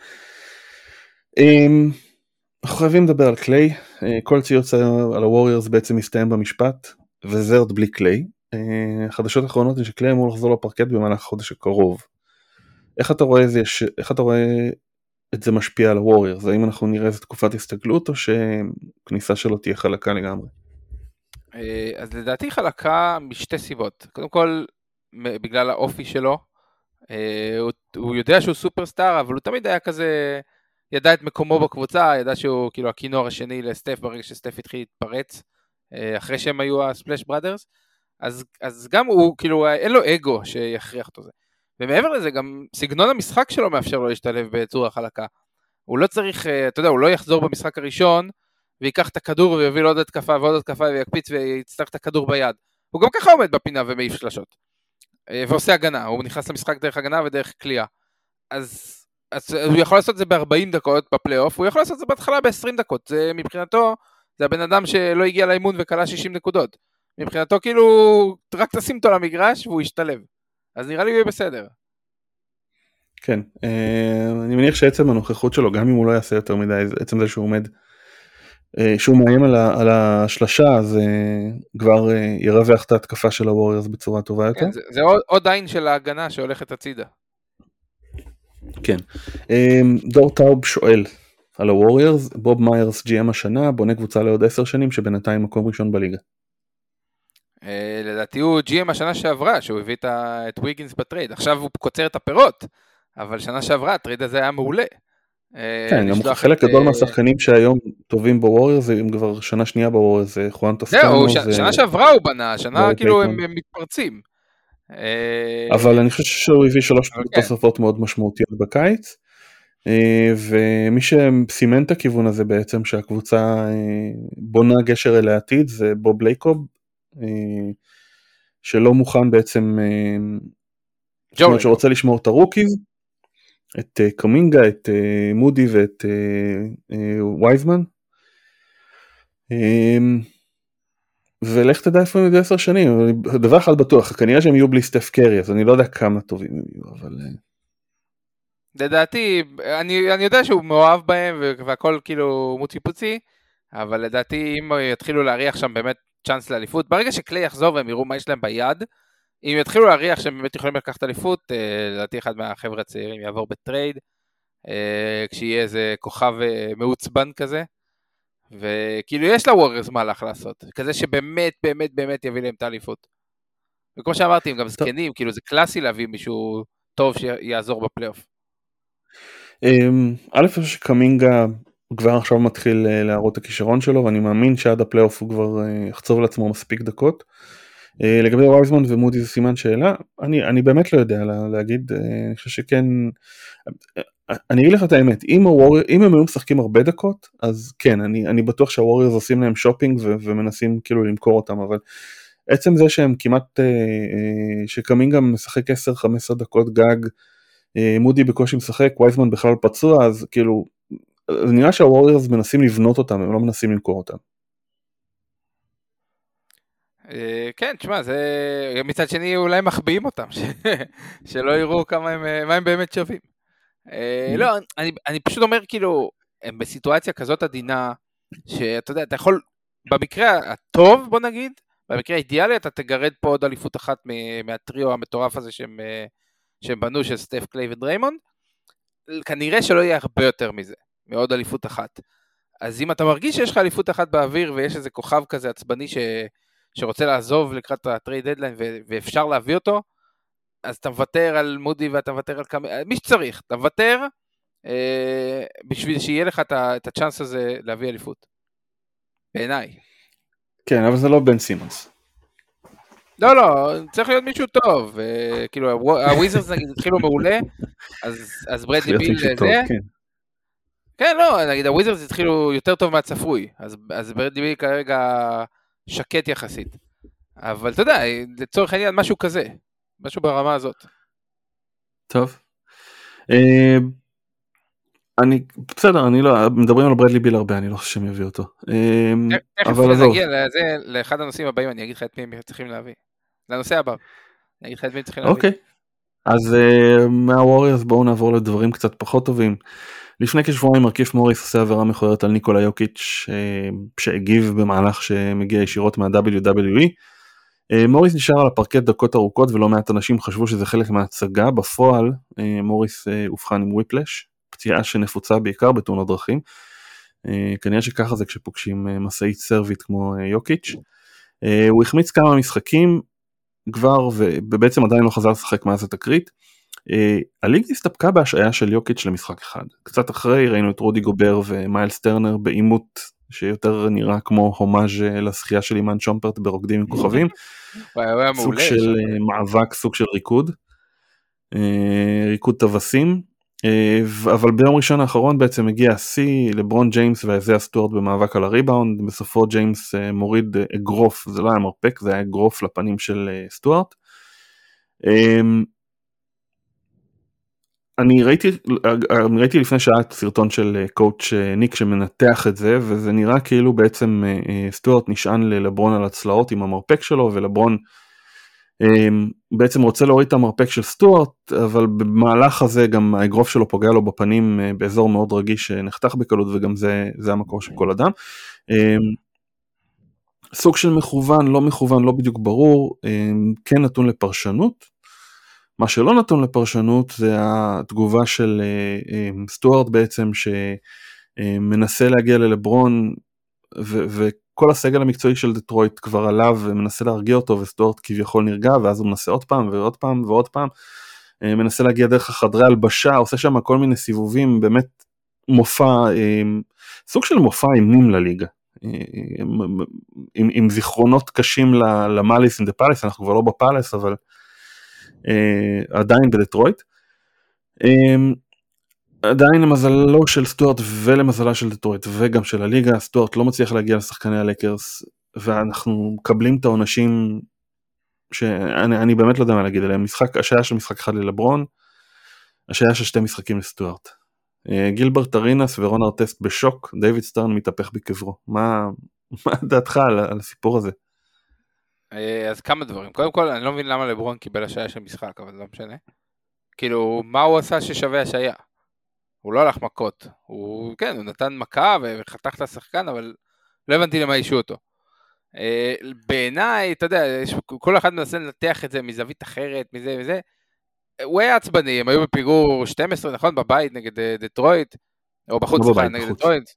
אנחנו חייבים לדבר על קליי, אה, כל ציוץ על הווריורס בעצם מסתיים במשפט, וזה עוד בלי קליי. אה, החדשות האחרונות זה שקליי אמור לחזור לפרקט במהלך החודש הקרוב. איך אתה רואה, זה, איך אתה רואה את זה משפיע על הווריורס? האם אנחנו נראה איזה תקופת הסתגלות או שכניסה שלו תהיה חלקה לגמרי? אה, אז לדעתי חלקה משתי סיבות. קודם כל, בגלל האופי שלו. הוא, הוא יודע שהוא סופרסטאר, אבל הוא תמיד היה כזה... ידע את מקומו בקבוצה, ידע שהוא כאילו הכינור השני לסטף ברגע שסטף התחיל להתפרץ, אה, אחרי שהם היו הספלאש בראדרס, אז, אז גם הוא, כאילו, אין לו אגו שיכריח אותו זה. ומעבר לזה, גם סגנון המשחק שלו מאפשר לו להשתלב בצורה חלקה. הוא לא צריך, אה, אתה יודע, הוא לא יחזור במשחק הראשון, ויקח את הכדור ויוביל עוד התקפה ועוד התקפה ויקפיץ ויצטרך את הכדור ביד. הוא גם ככה עומד בפינה ומעיף שלשות. אה, ועושה הגנה, הוא נכנס למשחק דרך הגנה ודרך כליאה. אז אז הוא יכול לעשות את זה ב-40 דקות בפלייאוף, הוא יכול לעשות את זה בהתחלה ב-20 דקות, זה מבחינתו, זה הבן אדם שלא הגיע לאימון וכלה 60 נקודות. מבחינתו כאילו, רק תשים אותו למגרש והוא ישתלב. אז נראה לי הוא יהיה בסדר. כן, אה, אני מניח שעצם הנוכחות שלו, גם אם הוא לא יעשה יותר מדי, עצם זה שהוא עומד, אה, שהוא מאיים על השלשה, אז אה, כבר ירווח את ההתקפה של הווריורס בצורה טובה יותר. כן, זה, זה עוד, עוד עין של ההגנה שהולכת הצידה. כן. דור טאוב שואל על הווריירס, בוב מיירס GM השנה, בונה קבוצה לעוד עשר שנים שבינתיים מקום ראשון בליגה. אה, לדעתי הוא GM השנה שעברה, שהוא הביא את ויגינס ב trade, עכשיו הוא קוצר את הפירות, אבל שנה שעברה ה trade הזה היה מעולה. אה, כן, גם חלק גדול מהשחקנים שהיום טובים בווריירס הם כבר שנה שנייה בווריירס, זה חואן טוסקנו. זהו, שנה שעברה הוא בנה, שנה כאילו הם מתפרצים. אה, אבל אני חושב שהוא הביא שלוש כן. תוספות מאוד משמעותיות בקיץ. אה, ומי שסימן את הכיוון הזה בעצם שהקבוצה אה, בונה גשר אל העתיד זה בוב לייקוב שלא מוכן בעצם, זאת אומרת שרוצה לשמור את ה rookies, את קומינגה, את מודי ואת וייזמן. ולך תדע איפה הם יהיו עשר שנים, דבר אחד בטוח, כנראה שהם יהיו בלי סטף קרי, אז אני לא יודע כמה טובים הם יהיו, אבל... אה. לדעתי, אני, אני יודע שהוא מאוהב בהם והכל כאילו מוצי פוצי, אבל לדעתי אם יתחילו להריח שם באמת צ'אנס לאליפות, ברגע שקליי יחזור והם יראו מה יש להם ביד, אם יתחילו להריח שהם באמת יכולים לקחת אליפות, אה, לדעתי אחד מהחבר'ה הצעירים יעבור ב trade, אה, כשיהיה איזה כוכב מעוצבן כזה, וכאילו יש לווריירס מהלך לעשות, כזה שבאמת באמת באמת יביא להם את האליפות. וכמו שאמרתי, הם גם זקנים, כאילו זה קלאסי להביא מישהו טוב שיעזור בפלייאוף. אמ, א', אני חושב שקמינגה כבר עכשיו מתחיל אה, להראות את הכישרון שלו, ואני מאמין שעד הפלייאוף הוא כבר אה, יחצוב לעצמו מספיק דקות. אה, לגבי וייזמן ומודי זה סימן שאלה, אני, אני באמת לא יודע להגיד, אני חושב שכן, אני אגיד לך את האמת, אם, הווריר, אם הם היו משחקים הרבה דקות, אז כן, אני, אני בטוח שהווריורס עושים להם שופינג ו, ומנסים כאילו למכור אותם, אבל עצם זה שהם כמעט, שקמינגה משחק 10-15 דקות גג, מודי בקושי משחק, וייזמן בכלל פצוע, אז כאילו, נראה שהווריורס מנסים לבנות אותם, הם לא מנסים למכור אותם. אה, כן, תשמע, זה מצד שני אולי מחביאים אותם, שלא יראו כמה הם, מה הם באמת שווים. אה, mm. לא, אני, אני פשוט אומר כאילו, הם בסיטואציה כזאת עדינה, שאתה יודע, אתה יכול, במקרה הטוב בוא נגיד, במקרה האידיאלי אתה תגרד פה עוד אליפות אחת מהטריו המטורף הזה שהם, אה, שהם בנו, של סטף קליי ודריימונד, כנראה שלא יהיה הרבה יותר מזה, מעוד אליפות אחת. אז אם אתה מרגיש שיש לך אליפות אחת באוויר ויש איזה כוכב כזה עצבני ש, שרוצה לעזוב לקראת ה trade deadline ואפשר להביא אותו, אז אתה מוותר על מודי ואתה מוותר על כמה, מי שצריך, אתה מוותר אה, בשביל שיהיה לך את הצ'אנס הזה להביא אליפות. בעיניי. כן, אבל זה לא בן סימונס. לא, לא, צריך להיות מישהו טוב. אה, כאילו, הוויזרס נגיד התחילו מעולה, אז, אז ברדלי ביל זה. כן. כן, לא, נגיד הוויזרס התחילו יותר טוב מהצפוי, אז, אז ברדלי ביל כרגע שקט יחסית. אבל אתה יודע, לצורך העניין משהו כזה. משהו ברמה הזאת. טוב. אה, אני בסדר אני לא מדברים על ברדלי ביל הרבה אני לא חושב שהם יביאו אותו. אה, אבל עזוב. נגיע לזה לאחד הנושאים הבאים אני אגיד לך את מי הם צריכים להביא. לנושא הבא. אני אגיד לך את מי צריכים להביא. אוקיי. אז uh, מהווריורס בואו נעבור לדברים קצת פחות טובים. לפני כשבועיים מרכיף מוריס עושה עבירה מכוערת על ניקולה יוקיץ' uh, שהגיב במהלך שמגיע ישירות מה-WWE. Uh, מוריס נשאר על הפרקט דקות ארוכות ולא מעט אנשים חשבו שזה חלק מההצגה בפועל מוריס אובחן עם וויפלש פציעה שנפוצה בעיקר בתאונות דרכים. כנראה שככה זה כשפוגשים משאית סרבית כמו יוקיץ'. הוא החמיץ כמה משחקים כבר ובעצם עדיין לא חזר לשחק מאז התקרית. Uh, הליגה הסתפקה בהשעיה של יוקיץ' למשחק אחד. קצת אחרי ראינו את רודי גובר ומיילס טרנר בעימות שיותר נראה כמו הומאז' לזכייה של אימן שומפרט ברוקדים עם כוכבים. סוג של uh, מאבק, סוג של ריקוד. ריקוד טווסים. Uh, אבל ביום ראשון האחרון בעצם הגיע השיא לברון ג'יימס ואיזיה סטוארט במאבק על הריבאונד בסופו ג'יימס uh, מוריד אגרוף זה לא היה מרפק זה היה אגרוף לפנים של סטוארט. Um, אני ראיתי, ראיתי לפני שעה סרטון של קואוצ' ניק שמנתח את זה וזה נראה כאילו בעצם סטוארט נשען ללברון על הצלעות עם המרפק שלו ולברון בעצם רוצה להוריד את המרפק של סטוארט אבל במהלך הזה גם האגרוף שלו פוגע לו בפנים באזור מאוד רגיש שנחתך בקלות וגם זה, זה המקור של כל אדם. סוג של מכוון לא מכוון לא בדיוק ברור כן נתון לפרשנות מה שלא נתון לפרשנות זה התגובה של אה, אה, סטוארט בעצם שמנסה להגיע ללברון ו- וכל הסגל המקצועי של דטרויט כבר עליו ומנסה להרגיע אותו וסטוארט כביכול נרגע ואז הוא מנסה עוד פעם ועוד פעם ועוד פעם אה, מנסה להגיע דרך החדרי הלבשה עושה שם כל מיני סיבובים באמת מופע סוג של מופע אימים לליגה עם, עם, עם זיכרונות קשים ל Malice in the Palace אנחנו כבר לא ב Palace אבל אה, עדיין בדטרויט. אה, עדיין למזלו של סטוארט ולמזלה של דטרויט וגם של הליגה, סטוארט לא מצליח להגיע לשחקני הלקרס ואנחנו מקבלים את העונשים שאני באמת לא יודע מה להגיד עליהם, משחק, השעיה של משחק אחד ללברון, השעיה של שתי משחקים לסטוארט. אה, גילברט ארינס ורון ארטסט בשוק, דיוויד סטרן מתהפך בקברו. מה, מה דעתך על, על הסיפור הזה? אה, אז כמה דברים. קודם כל, אני לא מבין למה לברון קיבל השעיה של משחק, אבל לא משנה. כאילו, מה הוא עשה ששווה השעיה? הוא לא הלך מכות. הוא, כן, הוא נתן מכה וחתך את השחקן, אבל לא הבנתי למה אישו אותו. אה, בעיניי, אתה יודע, כל אחד מנסה לנתח את זה מזווית אחרת, מזה וזה. הוא היה עצבני, הם היו בפיגור 12, נכון? בבית נגד אה, דטרויט, או בחוץ, לא בבית, נגד דטרויט.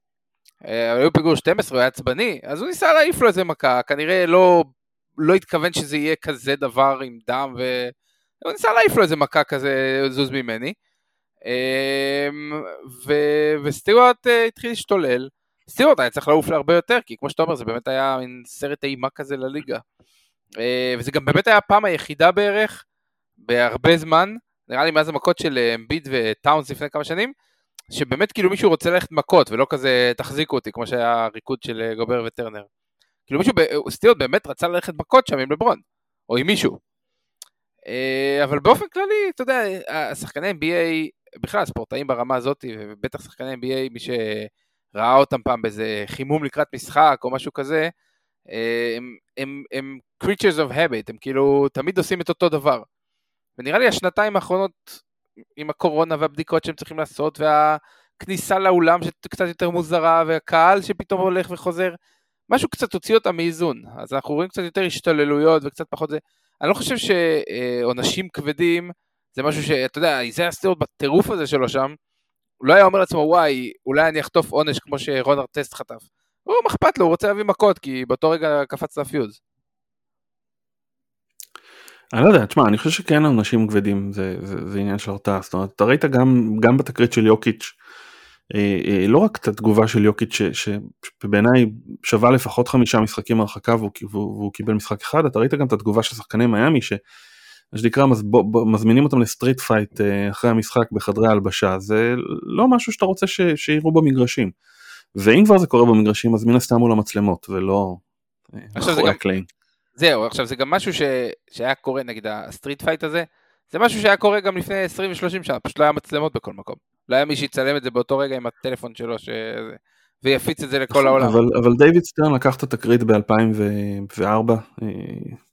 היו בפיגור 12, הוא היה עצבני, אז הוא ניסה להעיף לו איזה מכה, כנראה לא לא התכוון שזה יהיה כזה דבר עם דם, והוא ניסה להעיף לו איזה מכה כזה, זוז ממני. אמ, ו... וסטיוארט אה, התחיל להשתולל. סטיוארט היה צריך לעוף להרבה יותר, כי כמו שאתה אומר, זה באמת היה מין סרט אימה כזה לליגה. אה, וזה גם באמת היה הפעם היחידה בערך, בהרבה זמן, נראה לי מאז המכות של אמביד וטאונס לפני כמה שנים, שבאמת כאילו מישהו רוצה ללכת מכות, ולא כזה תחזיקו אותי, כמו שהיה הריקוד של אה, גובר וטרנר. כאילו מישהו, סטיוט באמת רצה ללכת מכות שם עם לברון, או עם מישהו. אה, אבל באופן כללי, אתה יודע, השחקני NBA, בכלל ספורטאים ברמה הזאת, ובטח שחקני NBA, מי שראה אותם פעם באיזה חימום לקראת משחק או משהו כזה, אה, הם, הם, הם creatures of habit, הם כאילו תמיד עושים את אותו דבר. ונראה לי השנתיים האחרונות עם הקורונה והבדיקות שהם צריכים לעשות, והכניסה לאולם שקצת יותר מוזרה, והקהל שפתאום הולך וחוזר, משהו קצת הוציא אותם מאיזון, אז אנחנו רואים קצת יותר השתוללויות וקצת פחות זה. אני לא חושב שעונשים כבדים זה משהו שאתה יודע, איזיה סטיורט בטירוף הזה שלו שם, הוא לא היה אומר לעצמו וואי, אולי אני אחטוף עונש כמו שרון ארטסט חטף. הוא מחפש לו, הוא רוצה להביא מכות, כי באותו רגע קפץ לפיוז. אני לא יודע, תשמע, אני חושב שכן עונשים כבדים זה, זה, זה עניין של הרתעה, זאת אומרת, אתה ראית גם, גם בתקרית של יוקיץ', אה, אה, לא רק את התגובה של יוקיץ' שבעיניי שווה לפחות חמישה משחקים הרחקה והוא, והוא, והוא קיבל משחק אחד, אתה ראית גם את התגובה של שחקני מיאמי ש... שנקרא מז, מזמינים אותם ל street fight אה, אחרי המשחק בחדרי ההלבשה, זה לא משהו שאתה רוצה ש, שיראו במגרשים. ואם כבר זה קורה במגרשים אז מן הסתם מול המצלמות ולא מאחורי הקלעים. זהו, עכשיו זה גם משהו ש... שהיה קורה נגיד ה street fight הזה, זה משהו שהיה קורה גם לפני 20 ו-30 שנה, פשוט לא היה מצלמות בכל מקום. לא היה מי שיצלם את זה באותו רגע עם הטלפון שלו, ש... ויפיץ את זה לכל העולם. אבל, אבל דיוויד סטרן לקח את התקרית ב-2004,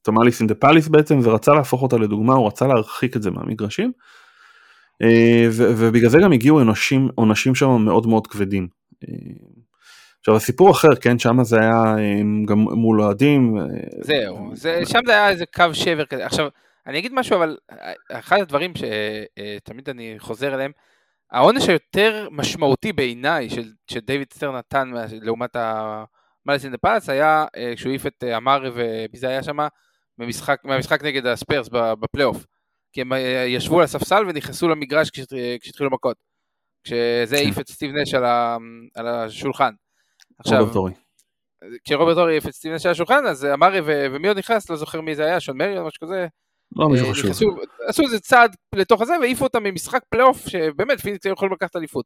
ה Malice in the Palace בעצם, ורצה להפוך אותה לדוגמה, הוא רצה להרחיק את זה מהמגרשים, אה, ובגלל זה גם הגיעו עונשים, עונשים שם מאוד מאוד כבדים. אה, עכשיו הסיפור אחר, כן, שם זה היה אה, גם מול אוהדים. זהו, זה, שם זה היה איזה קו שבר כזה. עכשיו, אני אגיד משהו, אבל אחד הדברים שתמיד אני חוזר אליהם, העונש היותר משמעותי בעיניי של, שדייוויד סטרן נתן לעומת ה Malice in the Palace היה כשהוא העיף את אמארה ומי זה היה שם מהמשחק, מהמשחק נגד הספרס בפלייאוף. כי הם אה, ישבו על הספסל ונכנסו למגרש כשהתחילו מכות. כשזה כן. העיף את סטיב נש על, ה, על השולחן. עכשיו, כשרוברט הורי העיף את סטיב נש על השולחן, אז אמארה ומי עוד נכנס, לא זוכר מי זה היה, שון מריון או משהו כזה. לא מישהו אה, חשוב. עשו איזה צעד לתוך הזה והעיפו אותם ממשחק פלייאוף שבאמת פיניקס היו יכולים לקחת אליפות.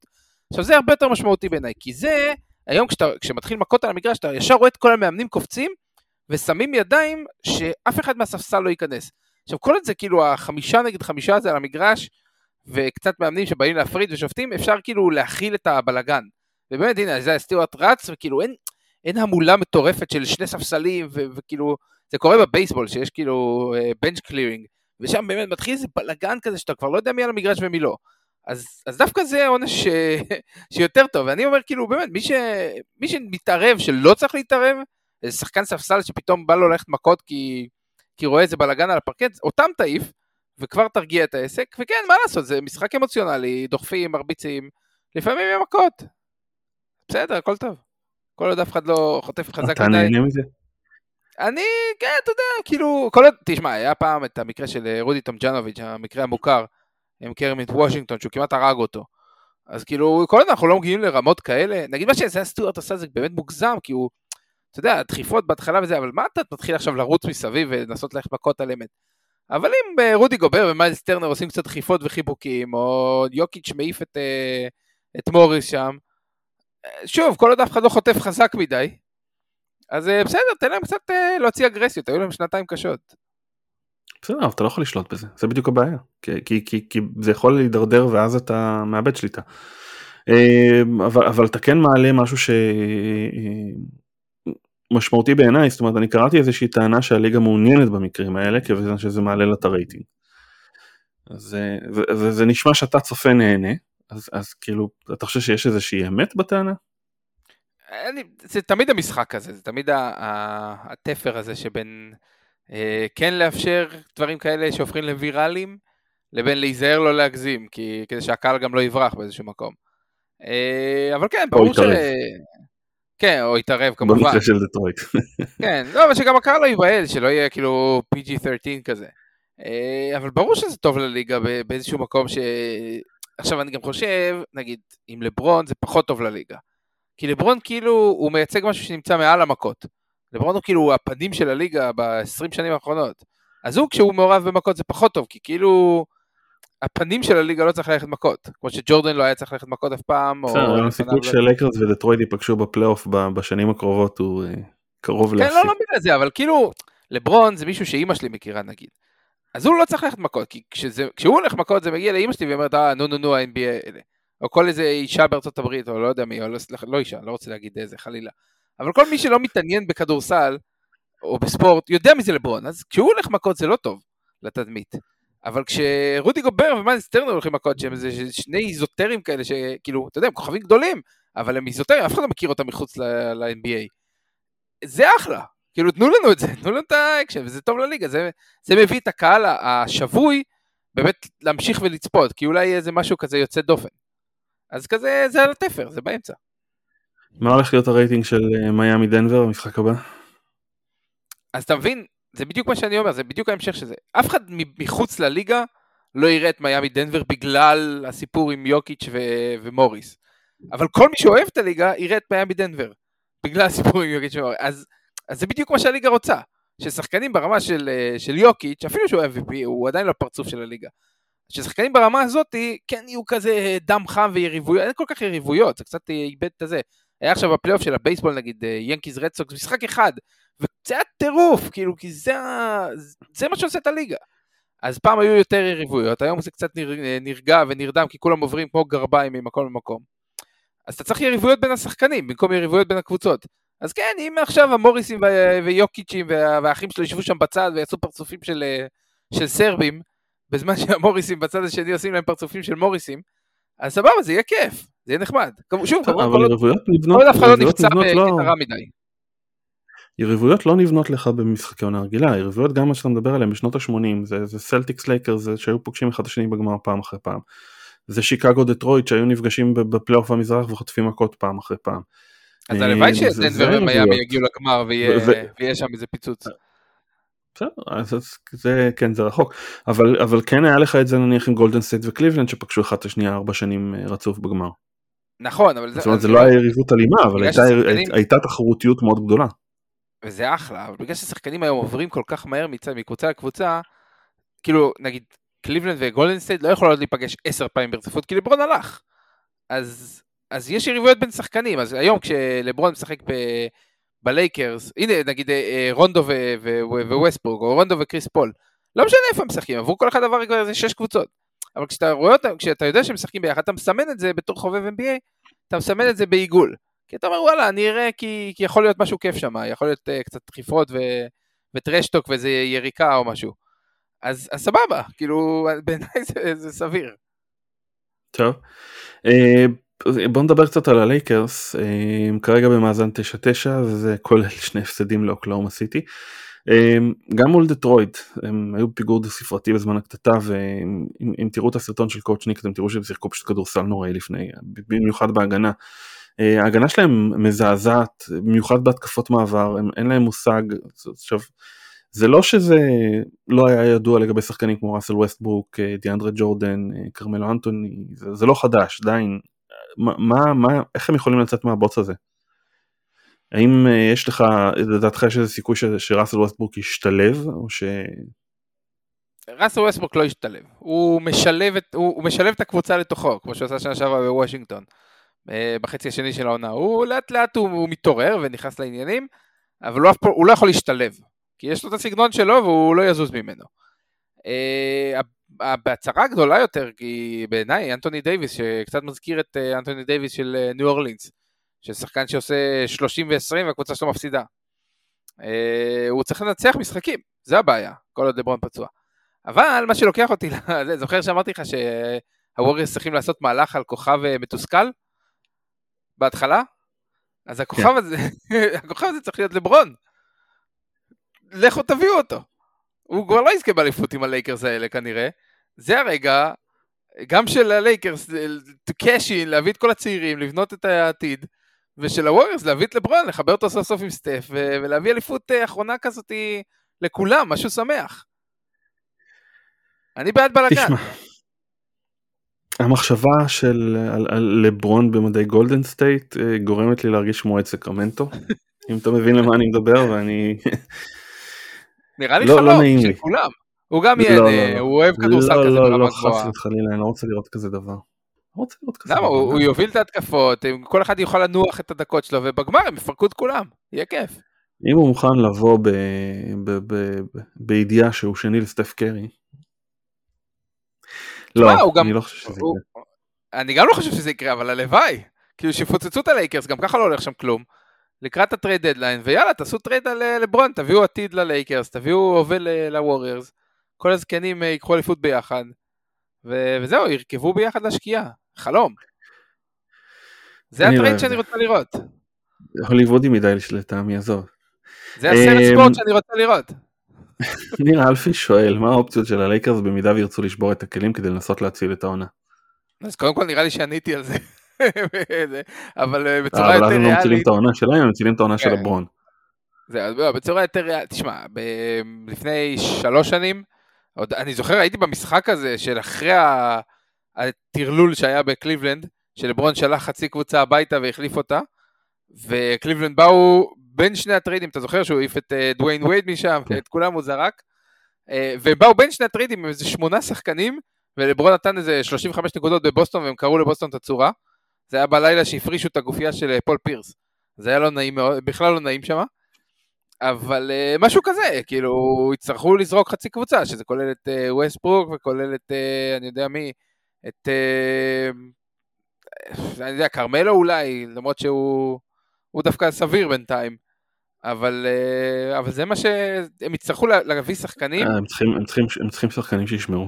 עכשיו זה הרבה יותר משמעותי בעיניי, כי זה, היום כשאתה, כשמתחיל מכות על המגרש, אתה ישר רואה את כל המאמנים קופצים ושמים ידיים שאף אחד מהספסל לא ייכנס. עכשיו כל זה כאילו החמישה נגד חמישה הזה על המגרש וקצת מאמנים שבאים להפריד ושופטים אפשר כאילו להכיל את הבלגן. ובאמת הנה זה סטיוארט רץ וכאילו אין, אין המולה מטורפת של שני ספסלים ו- וכאילו זה קורה בבייסבול שיש כאילו בנץ' uh, קלירינג ושם באמת מתחיל איזה בלאגן כזה שאתה כבר לא יודע מי על המגרש ומי לא. אז, אז דווקא זה עונש שיותר טוב ואני אומר כאילו באמת מי, ש, מי שמתערב שלא צריך להתערב זה שחקן ספסל שפתאום בא לו ללכת מכות כי כי רואה איזה בלאגן על הפרקט, אותם תעיף, וכבר תרגיע את העסק, וכן, מה לעשות, זה משחק אמוציונלי, דוחפים, מרביצים, לפעמים עם מכות. בסדר, הכל טוב. כל עוד אף אחד לא חוטף חזק מדי. אתה נהנה מזה? אני, כן, אתה יודע, כאילו, כל תשמע, היה פעם את המקרה של אה, רודי טומג'נוביץ', המקרה המוכר, עם קרמיט וושינגטון, שהוא כמעט הרג אותו. אז כאילו, כל עוד אנחנו לא מגיעים לרמות כאלה, נגיד מה שזה סטוארט עשה זה באמת מוגזם, כי הוא אתה יודע, דחיפות בהתחלה וזה, אבל מה אתה מתחיל עכשיו לרוץ מסביב ולנסות ללכת מכות על אמת? אבל אם אה, רודי גובר ומיילס טרנר עושים קצת דחיפות וחיבוקים, או יוקיץ' מעיף את, אה, את מוריס שם, שוב, כל עוד אף אחד לא חוטף חזק מדי, אז בסדר, תן להם קצת להוציא אגרסיות, היו להם שנתיים קשות. בסדר, אבל אתה לא יכול לשלוט בזה, זה בדיוק הבעיה, כי, כי, כי, זה יכול להידרדר ואז אתה מאבד שליטה. אבל, אבל אתה כן מעלה משהו ש... משמעותי בעיניי, זאת אומרת אני קראתי איזושהי טענה שהליגה מעוניינת במקרים האלה כיוון שזה מעלה לה את הרייטינג. אז זה נשמע שאתה צופה נהנה, אז, אז כאילו אתה חושב שיש איזושהי אמת בטענה? אני, זה תמיד המשחק הזה, זה תמיד התפר הזה שבין אה, כן לאפשר דברים כאלה שהופכים לוויראליים, לבין להיזהר לא להגזים, כי, כדי שהקהל גם לא יברח באיזשהו מקום. אה, אבל כן, ברור ש... כן, או יתערב כמובן. במקרה של דטרויט. כן, לא, אבל שגם הקהל לא ייבהל, שלא יהיה כאילו PG-13 כזה. אה, אבל ברור שזה טוב לליגה באיזשהו מקום ש... עכשיו אני גם חושב, נגיד, עם לברון זה פחות טוב לליגה. כי לברון כאילו, הוא מייצג משהו שנמצא מעל המכות. לברון הוא כאילו הפנים של הליגה ב-20 שנים האחרונות. אז הוא, כשהוא מעורב במכות זה פחות טוב, כי כאילו... הפנים של הליגה לא צריך ללכת מכות, כמו שג'ורדן לא היה צריך ללכת מכות אף פעם. בסדר, הסיכוי של לייקרס ודטרויט ייפגשו בפלייאוף בשנים הקרובות הוא אה, קרוב לאפסי. כן, לא, לא בגלל זה, אבל כאילו, לברון זה מישהו שאימא שלי מכירה נגיד. אז הוא לא צריך ללכת מכות, כי כשזה, כשהוא הולך מכות זה מגיע לאימא שלי והיא אומרת, אה, נו נו נו, ה-NBA האלה. או כל איזה אישה בארצות הברית, או לא יודע מי, או לא, לא אישה, לא רוצה להגיד איזה, חלילה. אבל כל מי שלא מתעניין בכדורסל, או בספורט, יודע מי זה לברון, אז כשהוא הולך מכות זה לא טוב לתדמית. אבל כשרודי גובר ומיילס טרנר הולכים מכות שהם איזה שני איזוטרים כאלה שכאילו, אתה יודע, הם כוכבים גדולים, אבל הם איזוטרים, אף אחד לא מכיר אותם מחוץ ל-NBA. זה אחלה, כאילו תנו לנו את זה, תנו לנו את האקשן, וזה טוב לליגה, זה, זה מביא את הקהל השבוי באמת להמשיך ולצפות, כי אולי יהיה איזה משהו כזה יוצא דופן. אז כזה, זה על התפר, זה באמצע. מה הולך להיות הרייטינג של אה, מיאמי דנבר במשחק הבא? אז אתה מבין, זה בדיוק מה שאני אומר, זה בדיוק ההמשך של זה. אף אחד מחוץ לליגה לא יראה את מיאמי דנבר בגלל הסיפור עם יוקיץ' ו- ומוריס. אבל כל מי שאוהב את הליגה יראה את מיאמי דנבר בגלל הסיפור עם יוקיץ' ומוריס. אז, אז זה בדיוק מה שהליגה רוצה. ששחקנים ברמה של, של יוקיץ', אפילו שהוא MVP, הוא עדיין לא פרצוף של הליגה. ששחקנים ברמה הזאת כן יהיו כזה דם חם ויריבויות, אין כל כך יריבויות, זה קצת איבד את הזה. היה עכשיו בפלייאוף של הבייסבול נגיד ינקיז רדסוקס, משחק אחד, וזה היה טירוף, כאילו, כי זה, זה מה שעושה את הליגה. אז פעם היו יותר יריבויות, היום זה קצת נרגע ונרדם, כי כולם עוברים כמו גרביים ממקום למקום. אז אתה צריך יריבויות בין השחקנים במקום יריבויות בין הקבוצות. אז כן, אם עכשיו המוריסים ויוקיצ'ים והאחים שלו ישבו שם בצד ויעשו פרצופים של, של סרבים, בזמן שהמוריסים בצד השני עושים להם פרצופים של מוריסים, אז סבבה, זה יהיה כיף, זה יהיה נחמד. שוב, אבל יריבויות נבנות, כל אף אחד לא נפצע בקטע רע מדי. יריבויות לא נבנות לך במשחקי עונה רגילה, יריבויות גם מה שאתה מדבר עליהן בשנות ה-80, זה, זה סלטיקס לייקרס שהיו פוגשים אחד השני בגמר פעם אחרי פעם. זה שיקגו דטרויט שהיו נפגשים בפלייאוף המזרח וחוטפים מכות פעם אחרי פעם. אז הלוואי שדנבר ומיאמי יגיעו לגמר ויהיה שם איזה פיצוץ. בסדר, אז זה כן זה רחוק אבל אבל כן היה לך את זה נניח עם גולדן סטייט וקליבלנד שפגשו אחד את השנייה ארבע שנים אה, רצוף בגמר. נכון אבל זאת אומרת זה לא היה יריבות אלימה אבל. הייתה תחרותיות מאוד גדולה. וזה אחלה אבל בגלל ששחקנים היום עוברים כל כך מהר מצד מקבוצה לקבוצה כאילו נגיד קליבלנד וגולדן סטייט לא יכולות להיפגש עשר פעמים ברציפות כי לברון הלך. אז אז יש יריבויות בין שחקנים אז היום כשלברון משחק ב... בלייקרס, הנה נגיד אה, אה, רונדו וווסטברוק, או רונדו וקריס פול, לא משנה איפה הם משחקים, עבור כל אחד עבר כבר איזה שש קבוצות. אבל כשאתה רואה אותם, כשאתה יודע שהם משחקים ביחד, אתה מסמן את זה בתור חובב NBA, אתה מסמן את זה בעיגול. כי אתה אומר וואלה, אני אראה כי, כי יכול להיות משהו כיף שם, יכול להיות uh, קצת דחיפות. וטרשטוק ואיזה יריקה או משהו. אז, אז סבבה, כאילו בעיניי זה, זה סביר. טוב. בוא נדבר קצת על הלייקרס הם כרגע במאזן 9-9 וזה כולל שני הפסדים לאוקלהומה סיטי. גם מול דטרויט הם היו בפיגור דו ספרתי בזמן הקטטה ואם תראו את הסרטון של קואוץ' ניק אתם תראו שהם שיחקו פשוט כדורסל נוראי לפני במיוחד בהגנה. אה, ההגנה שלהם מזעזעת במיוחד בהתקפות מעבר הם, אין להם מושג עכשיו זה לא שזה לא היה ידוע לגבי שחקנים כמו ראסל ווסטברוק אה, דיאנדרה ג'ורדן אה, כרמלו אנטוני זה, זה לא חדש עדיין מה, מה, איך הם יכולים לצאת מהבוץ הזה? האם אה, יש לך, לדעתך יש איזה סיכוי שראסל ווסטבורק ישתלב, או ש... ראסל ווסטבורק לא ישתלב, הוא משלב, את, הוא, הוא משלב את הקבוצה לתוכו, כמו שהוא עשה שנה שעברה בוושינגטון, אה, בחצי השני של העונה, הוא לאט לאט הוא, הוא מתעורר ונכנס לעניינים, אבל הוא, הוא לא יכול להשתלב, כי יש לו את הסגנון שלו והוא לא יזוז ממנו. אה, בהצהרה גדולה יותר, כי בעיניי אנטוני דייוויס, שקצת מזכיר את אה, אנטוני דייוויס של אה, ניו אורלינס, ששחקן שעושה 30 ו-20 והקבוצה שלו מפסידה. אה, הוא צריך לנצח משחקים, זה הבעיה, כל עוד לברון פצוע. אבל מה שלוקח אותי, זוכר שאמרתי לך שהווריארס צריכים לעשות מהלך על כוכב מתוסכל? בהתחלה? אז הכוכב כן. הזה, הכוכב הזה צריך להיות לברון. לכו תביאו אותו. הוא כבר לא יזכה באליפות עם הלייקרס האלה כנראה. זה הרגע, גם של הלייקרס, cash in, להביא את כל הצעירים, לבנות את העתיד, ושל הווריורס להביא את לברון, לחבר אותו סוף סוף עם סטף, ולהביא אליפות אה, אחרונה כזאת לכולם, משהו שמח. אני בעד בלאגן. תשמע, המחשבה של על, על לברון במדי גולדן סטייט אה, גורמת לי להרגיש כמו את סקרמנטו, אם אתה מבין למה אני מדבר, ואני... נראה לי לא, חלום לא של כולם. הוא גם ייהנה, לא, לא, לא. הוא אוהב כדורסל לא, כזה לא, לא, חס וחלילה, אני לא רוצה לראות כזה דבר. רוצה לראות כזה למה? הוא יוביל את ההתקפות, כל אחד יוכל לנוח את הדקות שלו, ובגמר הם יפרקו את כולם, יהיה כיף. אם הוא מוכן לבוא בידיעה שהוא שני לסטף קרי. לא, אני לא חושב שזה יקרה. אני גם לא חושב שזה יקרה, אבל הלוואי. כאילו שיפוצצו את הלייקרס, גם ככה לא הולך שם כלום. לקראת ה trade deadline, ויאללה, תעשו trade אה, לברון, תביאו עתיד ללייקרס, תביאו הווה לווריורס, כל הזקנים אה, ייקחו אליפות ביחד, ו- וזהו, ירכבו ביחד לשקיעה, חלום. זה ה trade שאני רוצה לראות. הוליוודי מדי לטעמי, עזוב. זה הסרט אמ, ספורט שאני רוצה לראות. ניר אלפי שואל, מה האופציות של הלייקרס במידה וירצו לשבור את הכלים כדי לנסות להציל את העונה? אז קודם כל נראה לי שעניתי על זה. אבל אה, בצורה יותר ריאלית. אבל אז הם לא מצילים את העונה שלהם, הם מצילים את העונה של כן. לברון. זה, לא, בצורה יותר ריאלית, תשמע, לפני שלוש שנים, עוד, אני זוכר, הייתי במשחק הזה של אחרי הטרלול שהיה בקליבלנד, שלברון שלח חצי קבוצה הביתה והחליף אותה, וקליבלנד באו בין שני ה trade־ים, אתה זוכר שהוא העיף את אה, דוויין וייד משם, כן. את כולם הוא זרק, אה, ובאו בין שני ה trade־ים עם איזה שמונה שחקנים, ולברון נתן איזה 35 נקודות בבוסטון והם קרעו לבוסטון את הצורה. זה היה בלילה שהפרישו את הגופייה של אה, פול פירס. זה היה לא נעים בכלל לא נעים שם. אבל uh, משהו כזה, כאילו, יצטרכו לזרוק חצי קבוצה, שזה כולל את ווסט uh, ברוק וכולל את, uh, אני יודע מי, את, אני יודע, כרמלו אולי, למרות שהוא דווקא סביר בינתיים. אבל, אה, אבל זה מה שהם יצטרכו להביא שחקנים. הם צריכים, הם צריכים, הם צריכים שחקנים שישמרו,